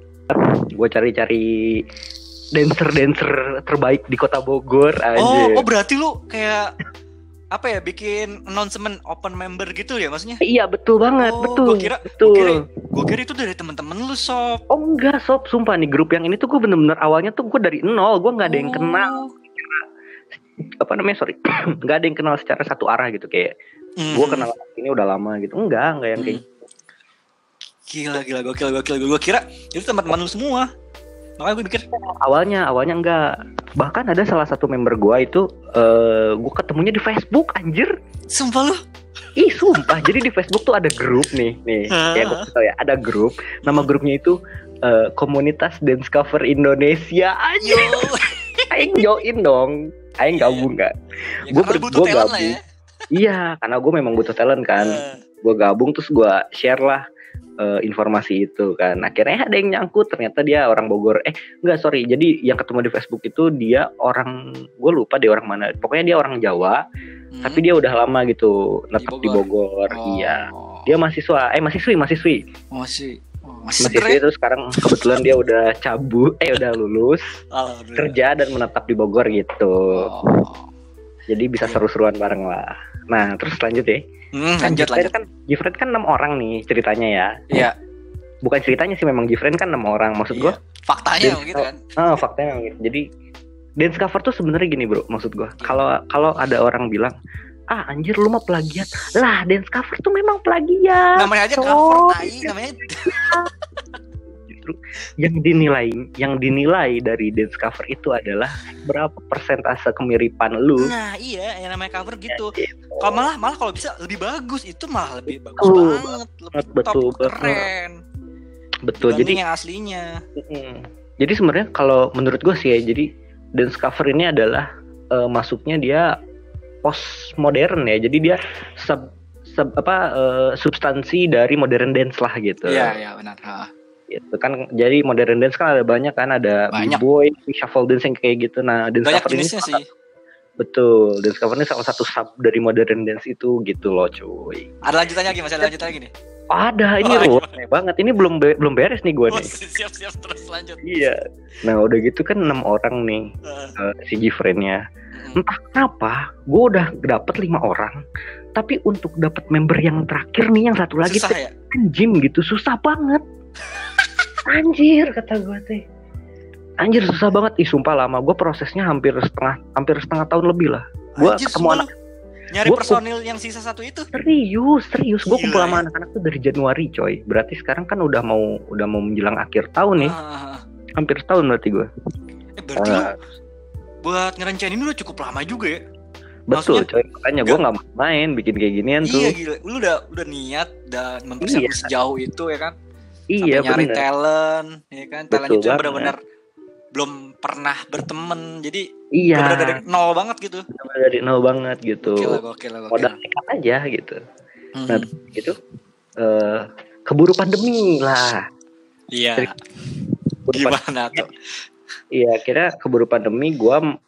gue cari-cari dancer dancer terbaik di kota Bogor aja oh, oh berarti lu kayak apa ya bikin announcement open member gitu ya maksudnya? iya betul banget Oh, betul gua kira- betul gua kira- Gue kira itu dari temen-temen lu sob. oh enggak sob sumpah nih grup yang ini tuh gue bener-bener awalnya tuh gue dari nol gue nggak ada yang Oh. kenal apa namanya sorry nggak ada yang kenal secara satu arah gitu kayak Hmm. gue kenal ini udah lama gitu enggak enggak yang kayak Gila, gila, gokil, gokil. Gue kira itu teman-teman lu semua. Makanya gue pikir, awalnya awalnya enggak bahkan ada salah satu member gue itu eh gue ketemunya di Facebook anjir sumpah lu. Ih sumpah, jadi di Facebook tuh ada grup nih, nih, ya gue tau ya, ada grup, nama grupnya itu eh, Komunitas Dance Cover Indonesia. Aja. aing join dong, aing gabung nggak? Ya, karena ber- butuh gua talent lah gabung. ya. Iya, karena gue memang butuh talent kan, Eh, gue gabung terus gue share lah eh, informasi itu kan. Akhirnya ada yang nyangkut, ternyata dia orang Bogor. Eh, enggak sorry, jadi yang ketemu di Facebook itu dia orang, gue lupa dia orang mana. Pokoknya dia orang Jawa, hmm. tapi dia udah lama gitu netep di Bogor. Bogor. Iya. Oh. dia mahasiswa eh mahasiswi mahasiswi masih oh, masih ya? itu sekarang kebetulan dia udah cabut eh udah lulus kerja dan menetap di Bogor gitu Oh. jadi bisa seru-seruan bareng lah nah terus lanjut ya Hmm, kan lanjut, lanjut. kan Jifren kan enam orang nih ceritanya ya Iya. bukan ceritanya sih memang Jifren kan enam orang maksud Iya. gua Faktanya gitu kan. ah faktanya memang gitu jadi dance cover tuh sebenarnya gini bro maksud gua kalau kalau ada orang bilang ah anjir lu mah plagiat lah dance cover tuh memang plagiat Namanya aja so- cover tai, namanya justru yang dinilai yang dinilai dari dance cover itu adalah berapa persentase kemiripan lu Nah, iya, yang namanya cover gitu. gitu. Kalau malah malah kalau bisa lebih bagus, itu malah lebih bagus Betul banget, lebih banget, top, betul keren. betul jadi yang aslinya. mm, jadi sebenarnya kalau menurut gue sih ya jadi dance cover ini adalah eh, masuknya dia post modern ya jadi dia sub, sub apa eh, substansi dari modern dance lah gitu Iya, iya benar. Ha. gitu kan jadi modern dance kan ada banyak kan ada Banyak. b-boy shuffle dance yang kayak gitu nah dance Banyak cover ini sih. Betul, dance cover ini salah satu sub dari modern dance itu gitu loh cuy. Ada lanjutannya lagi, masih ada lanjutannya lagi nih. Ada, ini Oh, ruwet banget. Ini belum be- belum beres nih gue Oh, nih. siap siap terus lanjut. Iya. Nah udah gitu kan enam orang nih Eh, eh, si Gfriend-nya. Mm. Entah kenapa, gue udah dapet lima orang. Tapi untuk dapet member yang terakhir nih, yang satu lagi Susah ya? kan gitu, susah banget. Anjir kata gue teh. Anjir susah banget. Ih sumpah lama. Gue prosesnya hampir setengah hampir setengah tahun lebih lah. Anjir, ketemu anak-. Nyari gua- personil yang sisa satu itu. Serius, serius. Gue kumpul ya. sama anak-anak tuh dari Januari, coy. Berarti sekarang kan udah mau udah mau menjelang akhir tahun nih. Ah, Hampir setahun berarti gue. eh berarti lu buat ngerencanain ini udah cukup lama juga ya? betul Maksudnya- coy makanya gue mau main bikin kayak ginian tuh Iya gila, lu udah udah niat dan mempersiapkan Iya. sejauh itu ya kan? iya Sampai nyari bener talent, ya kan? Talent Betul itu banget. benar-benar belum pernah berteman, jadi iya benar dari nol banget gitu. dari nol banget gitu Gokil lah, gokil modal nekat aja gitu Mhm. nah, gitu eh keburu pandemi lah Iya, Keburu gimana tuh? Iya, kira keburu pandemi gua m-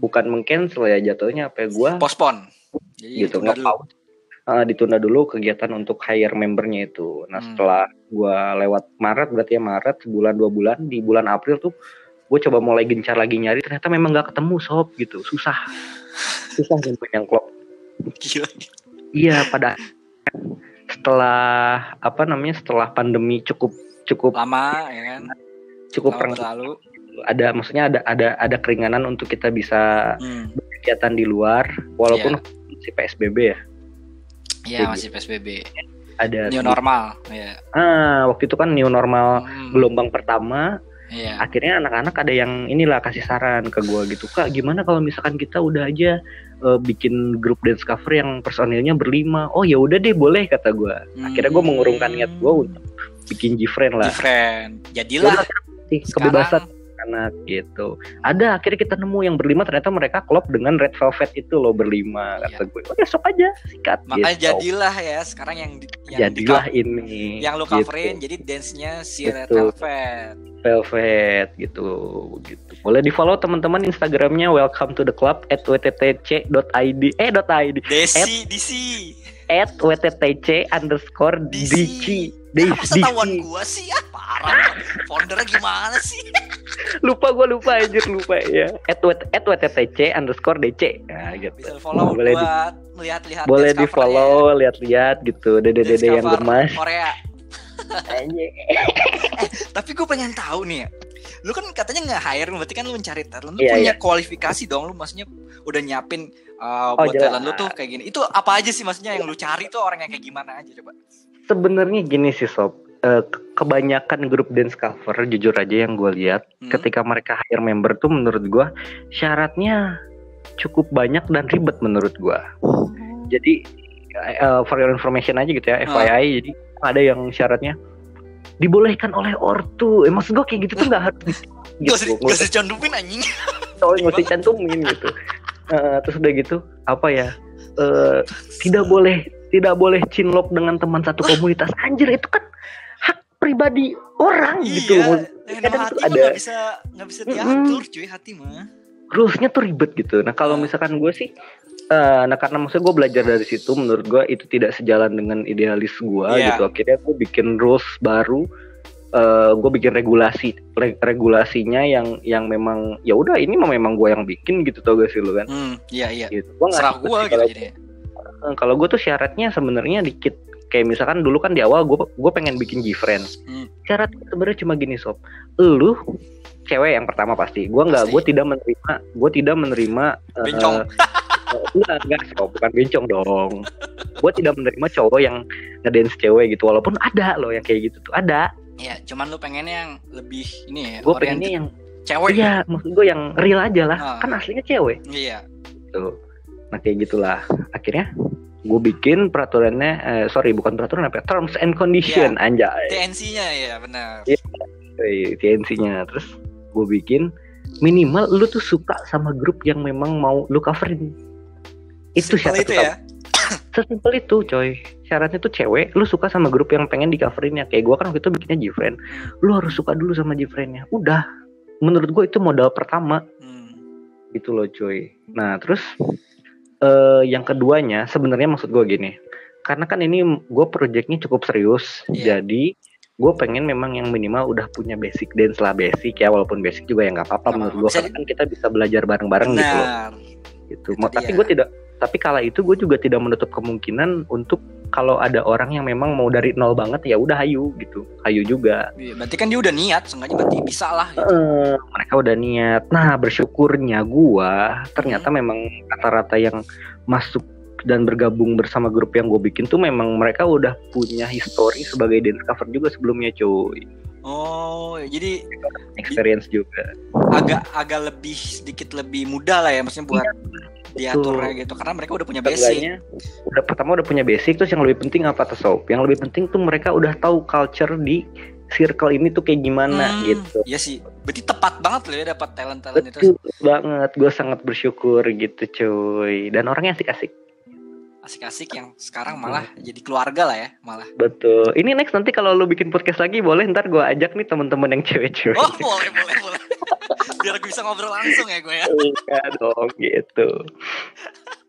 bukan mengcancel ya jatuhnya apa ya gua Pospon. Jadi gitu tunda dulu. Eh, ditunda dulu kegiatan untuk hire membernya itu. Nah, Hmm. setelah gua lewat Maret berarti ya Maret sebulan dua bulan di bulan April tuh gue coba mulai gencar lagi nyari ternyata memang nggak ketemu sob gitu susah susah nyimpen yang klop Gila. iya pada setelah apa namanya setelah pandemi cukup cukup Lama ya kan? cukup berlalu. Ada maksudnya ada ada ada keringanan untuk kita bisa Hmm. kegiatan di luar walaupun si PSBB ya Iya, masih PSBB. ada New normal, ya. ah waktu itu kan new normal Hmm. gelombang pertama Iya. akhirnya anak-anak ada yang inilah kasih saran ke gua gitu kak gimana kalau misalkan kita udah aja eh, bikin grup dance cover yang personilnya berlima oh ya udah deh boleh kata gua akhirnya gua mengurungkan niat gua untuk bikin G-Friend lah Different. Jadilah Sih, sekarang kebebasan anak gitu ada akhirnya kita nemu yang berlima ternyata mereka klop dengan Red Velvet itu loh berlima kata gue oh, besok aja sikat Iya. makanya gitu. jadilah ya sekarang yang di, yang di jadilah ini yang gitu. coverin jadi dance-nya si Red Betul. Velvet. Velvet gitu gitu boleh di follow teman-teman instagramnya welcome to the club at wttc.id eh id Desi, DC. at wttc underscore DC. dc DC. setahuan gua sih ah parah. Foundernya gimana sih? lupa gue lupa anjir lupa ya at, wt, at wttc underscore dc nah, gitu Bisa follow boleh di, buat melihat-lihat boleh di follow lihat-lihat gitu ya. dede-dede Dance yang gemas Korea. Anjing. Tapi gue pengen tahu nih ya. Lu kan katanya nggak hire, berarti kan lu mencari talent. Lu Iya, punya kualifikasi dong. Lu maksudnya udah nyiapin uh, Oh, buat talent lu tuh kayak gini. Itu apa aja sih maksudnya yang lu cari tuh orang yang kayak gimana aja coba? Sebenarnya gini sih sob Eh, ke- kebanyakan grup dance cover jujur aja yang gue lihat Hmm. ketika mereka hire member tuh menurut gue syaratnya cukup banyak dan ribet menurut gue jadi eh, for your information aja gitu ya Ah. FYI jadi ada yang syaratnya dibolehkan oleh ortu eh, maksud gue kayak gitu tuh nggak harus Gak gitu gak usah candumin anjing. oh, nggak usah cantumin gitu Eh, terus udah gitu apa ya eh, tidak boleh tidak boleh cinlok dengan teman satu komunitas anjir itu kan hak pribadi orang gitu Iya, eh, Kadang nama tuh hati mah ada- nggak bisa nggak bisa diatur cuy hati mah. rulesnya tuh ribet gitu nah kalau Ah. misalkan gue sih eh, nah karena maksudnya gue belajar dari situ menurut gue itu tidak sejalan dengan idealis gue Iya. gitu akhirnya gue bikin rules baru eh gue bikin regulasi re- regulasinya yang yang memang ya udah ini memang gue yang bikin gitu tau gak sih lu kan Hmm, iya iya. gitu gue Serah gitu jadi. Eh, kalau gue tuh syaratnya sebenarnya dikit kayak misalkan dulu kan di awal gue gue pengen bikin G-Friend Hmm. syarat sebenarnya cuma gini sob lu cewek yang pertama pasti gue nggak gue tidak menerima gue tidak menerima eh, Bencong. eh, enggak enggak sob bukan bencong dong gue tidak menerima cowok yang ngedance cewek gitu walaupun ada loh yang kayak gitu tuh ada Iya, cuman lu pengennya yang lebih ini ya. gue pengennya yang cewek. iya maksud gue yang real aja lah Ah. kan aslinya cewek Iya. gitu nah kayak gitulah. Akhirnya gue bikin peraturannya eh, sorry bukan peraturan apa ya, terms and condition anjay. TNC-nya ya benar. Eh, TNC-nya terus gue bikin minimal lu tuh suka sama grup yang memang mau lu coverin. Itu syarat itu ya. sesimpel itu coy. Syaratnya tuh cewek lu suka sama grup yang pengen di coverin ya kayak gue kan waktu itu bikinnya Gfriend. Lu harus suka dulu sama Gfriend-nya. Udah. Menurut gue itu modal pertama. Hmm. gitu loh cuy nah terus eh yang keduanya sebenarnya maksud gue gini. Karena kan ini gue projectnya cukup serius Iya. jadi gue pengen memang yang minimal udah punya basic dance lah basic ya walaupun basic juga ya nggak apa-apa menurut gue karena kan kita bisa belajar bareng-bareng gitu loh. Gitu. Itu tapi gue tidak tapi kala itu gue juga tidak menutup kemungkinan untuk kalau ada orang yang memang mau dari nol banget ya udah hayu gitu hayu juga Iya, Berarti kan dia udah niat, seenggaknya berarti bisa lah. Gitu. Eh, mereka udah niat. Nah, bersyukurnya gua ternyata Hmm. memang rata-rata yang masuk dan bergabung bersama grup yang gue bikin tuh memang mereka udah punya histori sebagai dance cover juga sebelumnya cuy. Oh, jadi Experience juga. agak agak lebih sedikit lebih mudah lah ya maksudnya buat diaturnya gitu karena mereka udah punya basic. Seenggaknya udah pertama udah punya basic terus yang lebih penting apa tuh sob? Yang lebih penting tuh mereka udah tahu culture di circle ini tuh kayak gimana Hmm, gitu. Iya sih. Berarti tepat banget loh ya dapat talent-talent itu. Betul banget, gue sangat bersyukur gitu cuy. Dan orangnya asik-asik. Asik-asik yang sekarang malah jadi keluarga lah ya, malah. Betul. Ini next nanti kalau lu bikin podcast lagi boleh ntar gue ajak nih teman-teman yang cewek-cewek. Oh, boleh, boleh, boleh. Biar aku bisa ngobrol langsung ya gue ya. Iya dong gitu.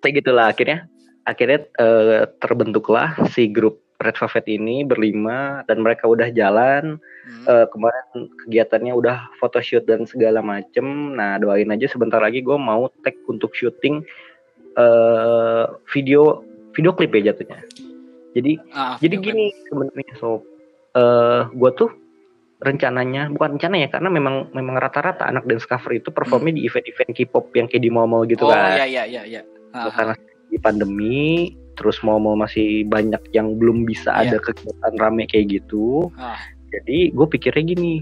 Kayak gitulah akhirnya akhirnya eh, terbentuklah si grup Red Velvet ini berlima dan mereka udah jalan Hmm. Eh, kemarin kegiatannya udah photoshoot dan segala macem. Nah doain aja sebentar lagi gue mau tag untuk syuting eh video video klip ya jatuhnya. Jadi Ah, jadi gini sebenarnya sob, eh gue tuh rencananya bukan rencana ya karena memang memang rata-rata anak dance cover itu performnya di event-event K-pop yang kayak di mall-mall gitu oh kan. iya iya iya iya. Ah, Karena di pandemi terus mall-mall masih banyak yang belum bisa Iya. ada kegiatan rame kayak gitu. Ah. Jadi gue pikirnya gini,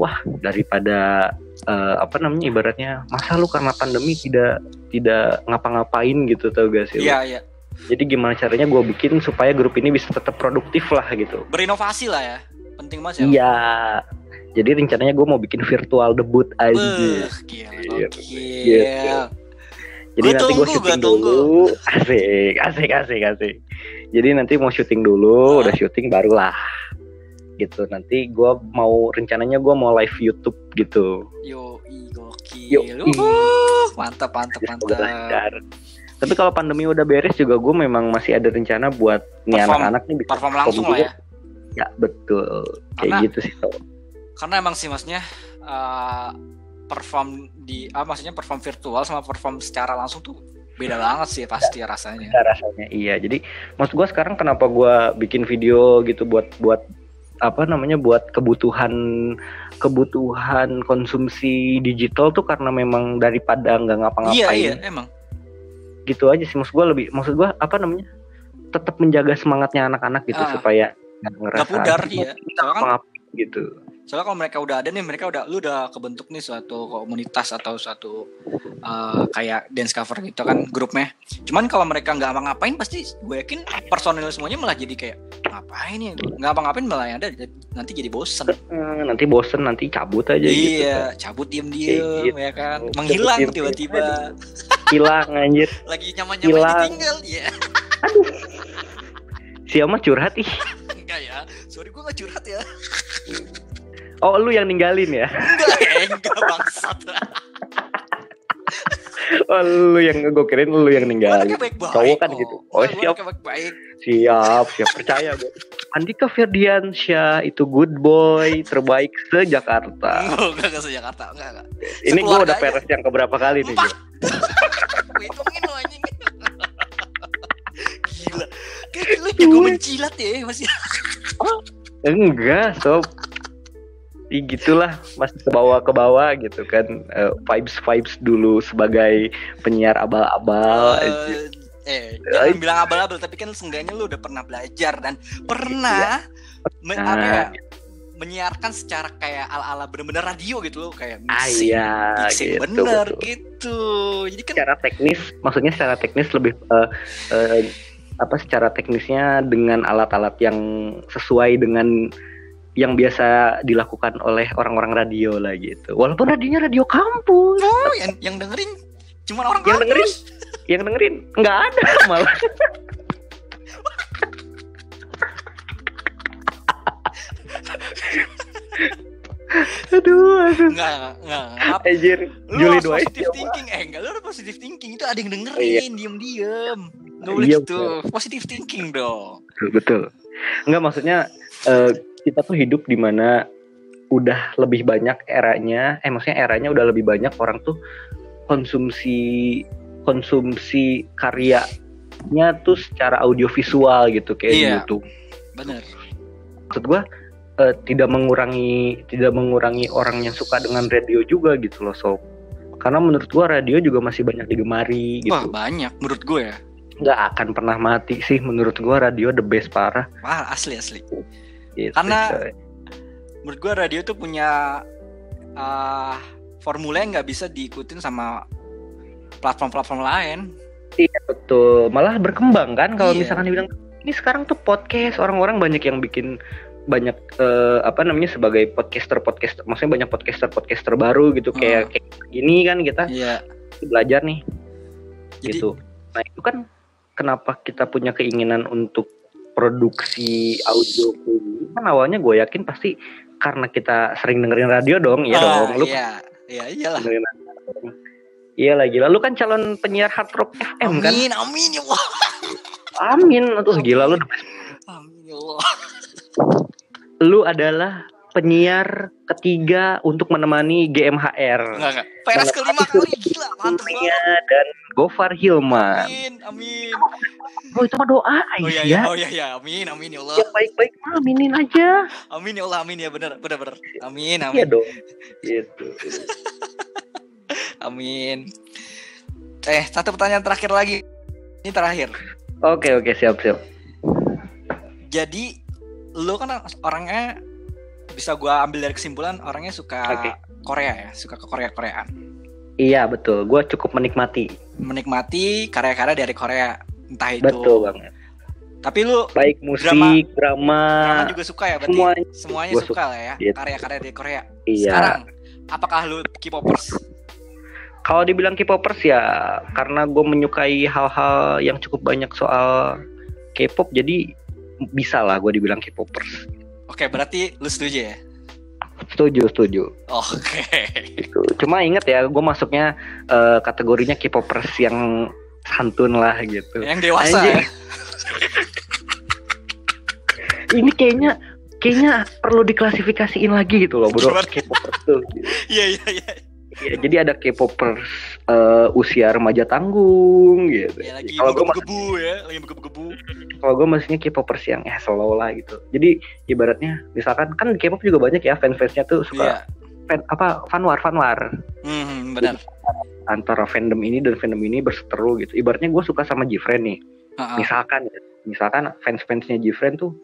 wah daripada eh, apa namanya ibaratnya masa lu karena pandemi tidak tidak ngapa-ngapain gitu tau gak sih? Iya iya. Jadi gimana caranya gue bikin supaya grup ini bisa tetap produktif lah gitu. Berinovasi lah ya. Penting banget ya. Iya. Jadi rencananya gue mau bikin virtual debut aja. Beuh, gila, Iya, gokil. gitu. Jadi Gua nanti gue syuting tunggu. dulu. Asik, asik, asik, asik. Jadi nanti mau syuting dulu, udah syuting barulah. Gitu. Nanti gue mau rencananya gue mau live YouTube gitu. Yo, i gokil. Yo, i. Mantap, mantap, mantap. lancar. Tapi kalau pandemi udah beres juga gue memang masih ada rencana buat nih anak-anak nih bisa Perform langsung lah ya. Ya betul. Kayak Karena- gitu sih. Karena emang sih maksudnya eh, perform di ah maksudnya perform virtual sama perform secara langsung tuh beda banget sih pasti rasanya. Nah, rasanya iya jadi maksud gua sekarang kenapa gua bikin video gitu buat buat apa namanya buat kebutuhan kebutuhan konsumsi digital tuh karena memang daripada nggak Iya ngapa-ngapain iya emang. gitu aja sih maksud gua lebih maksud gua apa namanya tetap menjaga semangatnya anak-anak gitu Ah. supaya nggak pudar "Aduh, nggak Soalnya kan gitu. soalnya kalau mereka udah ada nih mereka udah lu udah kebentuk nih suatu komunitas atau suatu eh, kayak dance cover gitu kan grupnya. Cuman kalau mereka nggak apa ngapain pasti gue yakin personil semuanya malah jadi kayak ngapain ya? Nggak apa ngapain malah yang ada nanti jadi bosen. Eh, nanti bosen nanti cabut aja gitu iya cabut diem diem gitu. ya kan. Menghilang tiba-tiba. Hilang anjir. Lagi nyaman nyaman ditinggal ya siapa curhat ih ya. Sorry gue nggak curhat ya. Oh lu yang ninggalin ya? Enggak ya enggak bangsat. Oh lu yang gue kirain lu yang ninggalin. Anaknya baik-baik. Cowok kan kok. gitu. Oh, Gue siap. anaknya baik-baik. Siap, siap. Percaya gue. Andika Firdiansyah itu good boy terbaik se Jakarta. enggak enggak ke Jakarta enggak enggak. Ini gue udah peres yang keberapa kali nih gue. Gue hitungin lo anjing. Gila. Kayak lu jago menjilat ya Mas Enggak, sob. Ih, gitulah masih ke bawah ke bawah gitu kan vibes vibes dulu sebagai penyiar abal-abal Eh, eh jangan bilang abal-abal tapi kan seenggaknya lu udah pernah belajar dan pernah me- Nah. apa ya, menyiarkan secara kayak ala-ala bener-bener radio gitu loh kayak ah mixing, iya mixing gitu, bener betul. gitu jadi kan secara teknis maksudnya secara teknis lebih eh, eh, apa secara teknisnya dengan alat-alat yang sesuai dengan yang biasa dilakukan oleh orang-orang radio lah gitu walaupun radionya radio kampus oh, yang, yang dengerin cuma orang Yang kampus. dengerin? yang dengerin nggak ada malah aduh aduh Enggak, enggak. Anjir, Lu Juli harus positive thinking. Eh, enggak, lu harus positive thinking. Itu ada yang dengerin, Iya. diem-diem. Enggak boleh Iya, gitu. Positive thinking dong. betul, betul. Enggak maksudnya eh, kita tuh hidup di mana udah lebih banyak eranya, eh maksudnya eranya udah lebih banyak orang tuh konsumsi konsumsi karyanya tuh secara audiovisual gitu kayak Iya. YouTube. Bener. Maksud gua eh, tidak mengurangi tidak mengurangi orang yang suka dengan radio juga gitu loh sob. Karena menurut gua radio juga masih banyak digemari Wah, gitu. banyak menurut gue ya. Nggak akan pernah mati sih menurut gua radio the best parah. Wah, asli asli. Gitu, Karena- coy. Menurut gue radio tuh punya ah formula yang nggak bisa diikutin sama platform-platform lain. Iya betul. Malah berkembang kan kalau Iya. misalkan dibilang ini sekarang tuh podcast orang-orang banyak yang bikin banyak eh, apa namanya sebagai podcaster podcaster maksudnya banyak podcaster podcaster baru gitu Hmm. kayak kayak gini kan kita Iya. belajar nih Jadi gitu. Nah itu kan kenapa kita punya keinginan untuk produksi audio gini kan awalnya gue yakin pasti karena kita sering dengerin radio dong, iya Ah, dong. Lu Iya, iya iyalah. Iya lagi, lalu kan calon penyiar hard rock FM kan? Amin, amin ya Allah. Amin, tuh gila lu. Amin ya Allah. Lu adalah penyiar ketiga untuk menemani GMHR. Enggak enggak. PRS kelima kali gila, Kurnia banget. dan Gofar Hilman. Amin, amin. Oh itu mah doa Oh iya, iya, ya. oh iya, iya. Amin, amin ya Allah. Yang baik-baik mah aminin aja. Amin ya Allah, amin ya benar, benar, benar. Amin, Iya amin, dong. Gitu. amin. Eh, satu pertanyaan terakhir lagi. Ini terakhir. Oke oke siap siap. Jadi lu kan orangnya bisa gua ambil dari kesimpulan orangnya suka Oke. Korea ya, suka ke Korea Koreaan. Iya betul. Gue cukup menikmati. Menikmati karya-karya dari Korea, entah itu. Betul banget. Tapi lu Baik musik, drama, drama juga suka ya berarti? semuanya. Semuanya Gua suka lah ya, karya-karya dari Korea. Iya. Sekarang, apakah lu K-popers? Kalau dibilang K-popers ya karena gue menyukai hal-hal yang cukup banyak soal K-pop jadi bisa lah gue dibilang K-popers. Oke, berarti lu setuju ya? Setuju, setuju. Oke. Gitu. Cuma inget ya, gue masuknya eh, kategorinya K-popers yang santun lah gitu. Yang dewasa Anjing. ya? Ini kayaknya kayaknya perlu diklasifikasiin lagi gitu loh, bro. K-popers tuh. Iya, iya, iya. Iya, jadi ada K-popers eh, usia remaja tanggung gitu. Ya lagi Kalau gue gebu-gebu ya, lagi gebu-gebu. kalau gue maksudnya K-popers yang eh slow lah gitu. Jadi ibaratnya misalkan kan K-pop juga banyak ya fans-fansnya tuh suka fan, apa fanwar fanwar Hmm, benar. antara fandom ini dan fandom ini berseteru gitu. Ibaratnya gue suka sama Jifren nih. Heeh. Misalkan ya, misalkan fans-fansnya Jifren tuh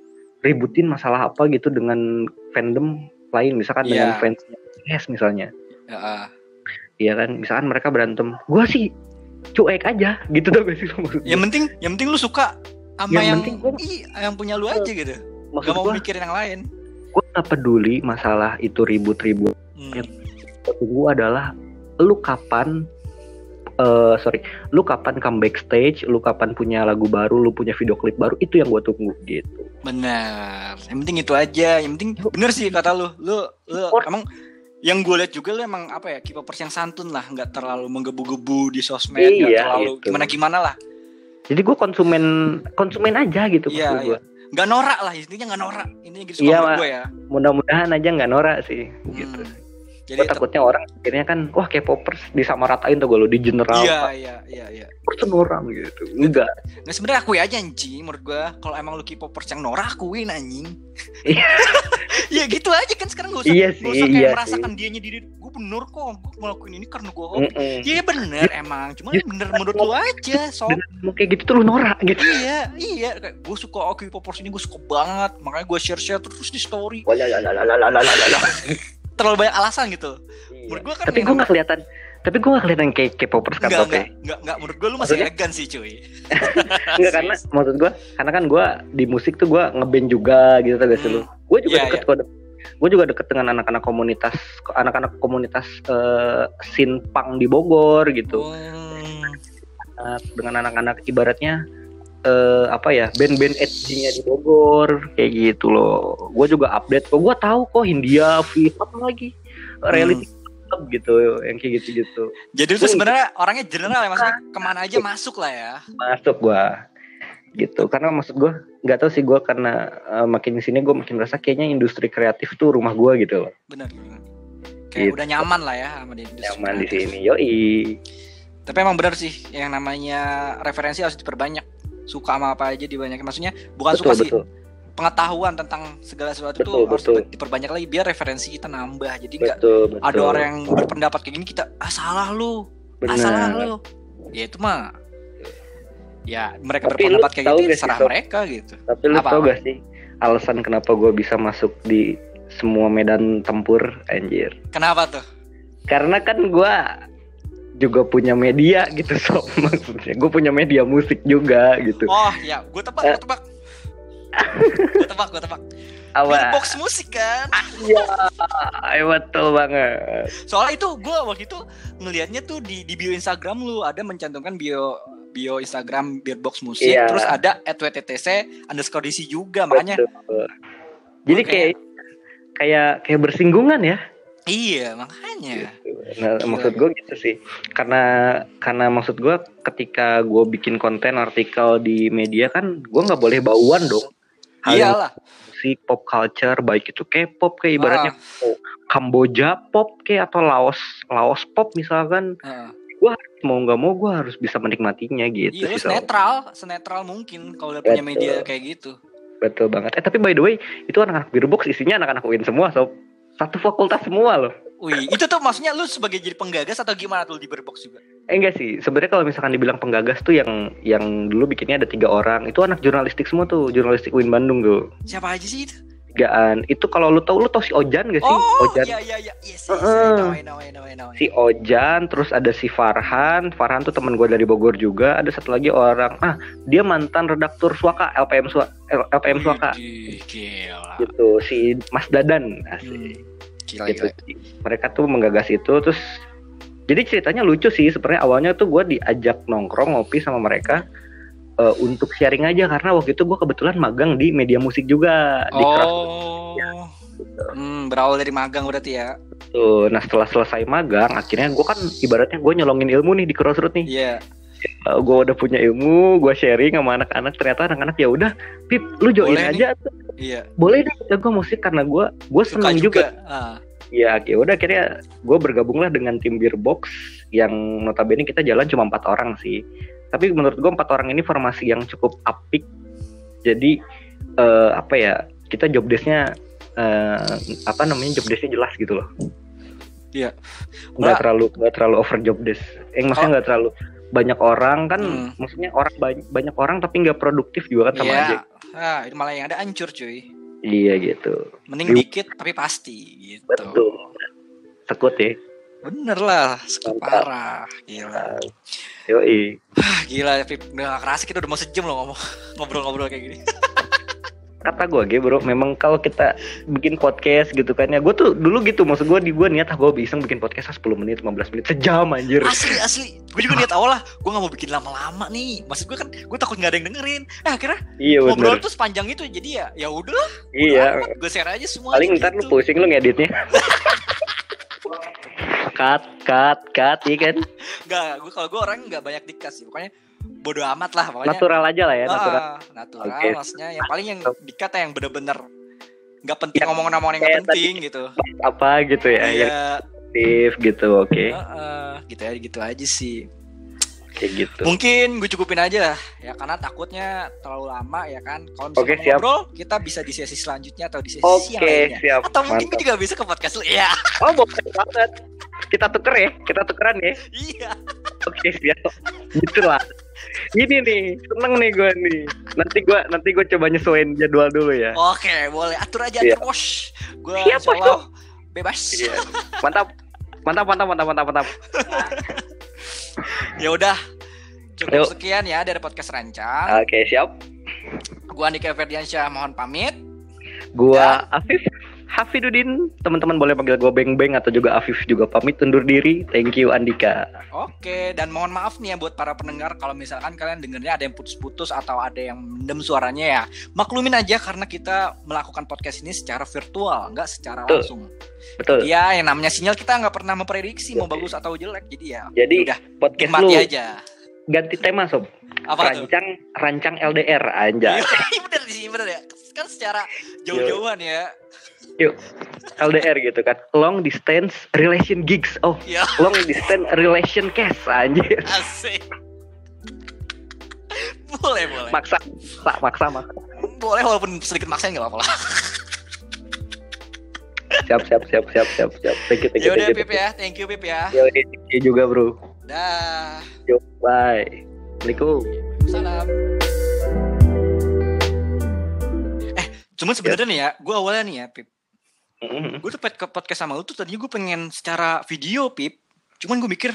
ributin masalah apa gitu dengan fandom lain misalkan dengan Iya. fansnya yes misalnya. Heeh. Iya kan, misalkan mereka berantem, gua sih cuek aja gitu tuh gak sih lo maksud Yang penting, yang penting lu suka sama Yang yang penting gua- Ih, yang punya lu aja gitu. Maksud Gak mau gua, mikirin yang lain. gua gak peduli masalah itu ribut-ribut. Hmm. Yang gua adalah lu kapan eh sorry, lu kapan comeback stage, lu kapan punya lagu baru, lu punya video klip baru, itu yang gua tunggu gitu. Benar. Yang penting itu aja. Yang penting bener sih kata lu. Lu, lu Or- emang yang gue lihat juga lu emang apa ya K-popers yang santun lah, nggak terlalu menggebu-gebu di sosmed, nggak Iya, terlalu gitu. gimana gimana lah, Jadi gua konsumen konsumen aja gitu Iya, gua. nggak norak lah intinya nggak norak. Ini gitu Iya, gue ya. Mudah-mudahan aja nggak norak sih gitu. Jadi takutnya orang akhirnya kan wah K-popers disamaratain tuh gue lo di general. Iya iya iya iya. Popers norak gitu. Enggak. Enggak sebenarnya aku aja anjing menurut gue kalau emang lu K-popers yang norak akuin anjing. Iya ya gitu aja kan sekarang gue usah, iya sih, gak usah iya kayak iya merasakan sih. dianya diri gue bener kok gue ngelakuin ini karena gue hobi. Iya mm Iya bener emang, cuma bener menurut lo, lu aja so Mau kayak gitu tuh lu norak gitu. Iya iya, kayak gue suka Oki Popers ini gue suka banget, makanya gue share share terus di story. Walah, ya, ya, lalah. terlalu banyak alasan gitu. Menurut gua kan tapi gue nggak kelihatan. Tapi gue nggak kelihatan kayak K-popers kan Enggak, enggak, enggak, enggak, menurut gue lu masih Maksudnya? elegan sih cuy. Enggak karena maksud gue karena kan gue di musik tuh gue ngeband juga gitu tau gak sih lu? Gue juga Iya, deket kok gue juga deket dengan anak-anak komunitas anak-anak komunitas eh, scene punk di Bogor gitu. Hmm, dengan anak-anak ibaratnya eh apa ya band-band edgy-nya di Bogor kayak gitu loh. Gue juga update kok gue tahu kok Hindia Fit apa lagi? Reality club gitu yang kayak gitu-gitu. Jadi itu sebenarnya orangnya general ya maksudnya ke mana aja masuk. lah ya. Masuk gua. Gitu karena maksud gua nggak tahu sih gua karena eh, makin di sini gua makin merasa kayaknya industri kreatif tuh rumah gua gitu loh. Bener, bener. Kayak Gitu. udah nyaman lah ya sama di industri nyaman di kreatif. sini yoi. Tapi emang benar sih yang namanya referensi harus diperbanyak. Suka sama apa aja dibanyakin. Maksudnya bukan betul suka sih, betul pengetahuan tentang segala sesuatu Betul, tuh harus betul. diperbanyak lagi biar referensi kita nambah. Jadi betul ada orang yang berpendapat kayak gini kita ah salah lu, ah salah lu. Ya itu mah ya mereka Tapi berpendapat kayak gitu sih, serah mereka gitu. tapi lu Apa, tau apa? gak sih alasan kenapa gua bisa masuk di semua medan tempur anjir Kenapa tuh? karena kan gua juga punya media gitu sob maksudnya gue punya media musik juga gitu Oh ya, gue tebak, gue tebak. gue tebak, gue tebak. apa Box musik kan. ya betul banget Soalnya itu gue waktu itu ngelihatnya tuh di di bio Instagram lu ada mencantumkan bio bio Instagram Beerbox musik, Iya. terus ada @wttc underscore DC juga makanya. Betul. jadi Oke. kayak kayak kayak bersinggungan ya Iya, makanya. Nah, Gila, maksud gue gitu sih. Karena karena maksud gue ketika gue bikin konten artikel di media kan gue nggak boleh bauan dong. Hal Iyalah. musik pop culture baik itu K-pop kayak ibaratnya Ah, Kamboja pop kayak atau Laos Laos pop misalkan ah. mau nggak mau gue harus bisa menikmatinya gitu Iya. Sob. senetral, mungkin kalau udah punya media kayak gitu. Betul banget. Eh tapi by the way itu anak-anak Beerbox isinya anak-anak UIN semua sob. Satu fakultas semua loh. Wih, itu tuh maksudnya lu sebagai jadi penggagas atau gimana tuh di Beerbox juga? Eh enggak sih, sebenarnya kalau misalkan dibilang penggagas tuh yang yang dulu bikinnya ada tiga orang, itu anak jurnalistik semua tuh, jurnalistik UIN Bandung tuh. Siapa aja sih itu? Tigaan. Itu kalau lu tahu lu tahu si Ojan gak sih? Oh, Ojan. iya iya iya. Yes, yes, yes. Heeh. I know, I know, I know, I know. Si Ojan, terus ada si Farhan. Farhan tuh teman gue dari Bogor juga. Ada satu lagi orang, ah dia mantan redaktur Suaka, LPM Suaka, LPM Suaka. Gila. Gitu, si Mas Dadan. Asik. Hmm. Gila, gitu. gila. Mereka tuh menggagas itu terus jadi ceritanya lucu sih sebenarnya awalnya tuh gue diajak nongkrong ngopi sama mereka eh, untuk sharing aja karena waktu itu gue kebetulan magang di media musik juga di Keras Oh. Hmm, berawal dari magang berarti ya. tuh. Nah setelah selesai magang akhirnya gue kan ibaratnya gue nyolongin ilmu nih di Crossroad nih. Iya. gue udah punya ilmu, gue sharing sama anak-anak ternyata anak-anak ya udah, Pip lu join Boleh aja tuh. Iya. Boleh deh kita gue musik karena gue gue Suka seneng juga. juga. Ah. Ya, ya udah akhirnya gue bergabunglah dengan tim Beerbox yang notabene kita jalan cuma empat orang sih. Tapi menurut gue empat orang ini formasi yang cukup apik. Jadi eh, apa ya kita job desknya eh, apa namanya job desknya jelas gitu loh. Iya. Nggak Nggak- terlalu nggak terlalu over job desk. Eh maksudnya nggak terlalu banyak orang kan, Hmm. maksudnya orang banyak, banyak orang tapi nggak produktif juga kan sama Iya. aja. Ah, itu malah yang ada hancur cuy. Iya gitu. Mending Di- dikit tapi pasti gitu. Betul. Sekut ya. Bener lah, sekut parah. Gila. Yoi. Ah, gila, Pip. Udah gak kerasa kita udah mau sejam loh ngomong ngobrol-ngobrol kayak gini. kata gue gue bro memang kalau kita bikin podcast gitu kan ya gue tuh dulu gitu maksud gue di gue niat ah gue bisa bikin podcast ah, 10 menit 15 menit sejam anjir Asli, asli. Gue juga niat awal lah. Gue gak mau bikin lama-lama nih. Maksud gue kan, gue takut gak ada yang dengerin. Eh, akhirnya iya ngobrol tuh sepanjang itu. Jadi ya, ya udah. iya Gue share aja semua. paling ntar lu pusing lu ngeditnya cut cut cut iya kan Enggak, gue kalau gue orang nggak banyak dikas sih. Pokoknya bodo amat lah pokoknya. natural aja lah ya Ah, natural natural Oke. maksudnya yang paling yang dikat yang bener-bener nggak penting ngomong-ngomong yang nggak penting gitu. apa gitu ya yang Iya, aktif gitu oke heeh, gitu aja gitu aja sih. kayak gitu Mungkin gue cukupin aja ya karena takutnya terlalu lama ya kan. Kalau misalnya Oke, mau siap. ngobrol, kita bisa di sesi selanjutnya atau di sesi yang oke lainnya. siap Atau mungkin mantap gue juga bisa ke podcast lu. Iya. oh boleh banget kita tuker ya kita tukeran ya Iya. Oke siap. Gitulah. Ini nih, seneng nih gue nih. Nanti gue nanti gue coba nyesuaiin jadwal dulu ya. Oke, boleh. Atur aja atur bos. Gue Siap, Bos. insyaallah bebas. Iya. Mantap. Mantap, mantap, mantap, mantap, mantap. ya udah. Cukup Yuk. sekian ya dari podcast Rancang. Oke, siap. Gua Andika Ferdiansyah mohon pamit. Gua Afif Hafidudin. Teman-teman boleh panggil gua Beng Beng atau juga Afif juga pamit undur diri. Thank you Andika. Oke, dan mohon maaf nih ya buat para pendengar kalau misalkan kalian dengernya ada yang putus-putus atau ada yang mendem suaranya ya. Maklumin aja karena kita melakukan podcast ini secara virtual, nggak secara Betul. langsung. Betul. Iya, yang namanya sinyal kita nggak pernah memprediksi mau bagus atau jelek. Jadi ya Jadi udah podcast lu nikmati aja. ganti tema sob. Apa? Rancang rancang LDR anjay. Iya, bener sih, bener ya. Kan secara jauh-jauhan ya. LDR gitu kan. Long distance relation gigs. Oh, Ya, long distance relation case anjir. asik. boleh, boleh. Maksa, maksa, maksa, maksa. boleh walaupun sedikit maksain nggak apa-apa lah. siap siap siap siap siap siap thank you thank you Ya udah thank you, Pip ya, thank you Pip ya. Yo, thank you juga bro Dah. Yo, bye assalamualaikum Salam. Eh, cuman sebenarnya nih ya, gue awalnya nih ya, Pip. Gue tuh pet- ke podcast sama lu tuh tadinya gue pengen secara video, Pip. Cuman gue mikir,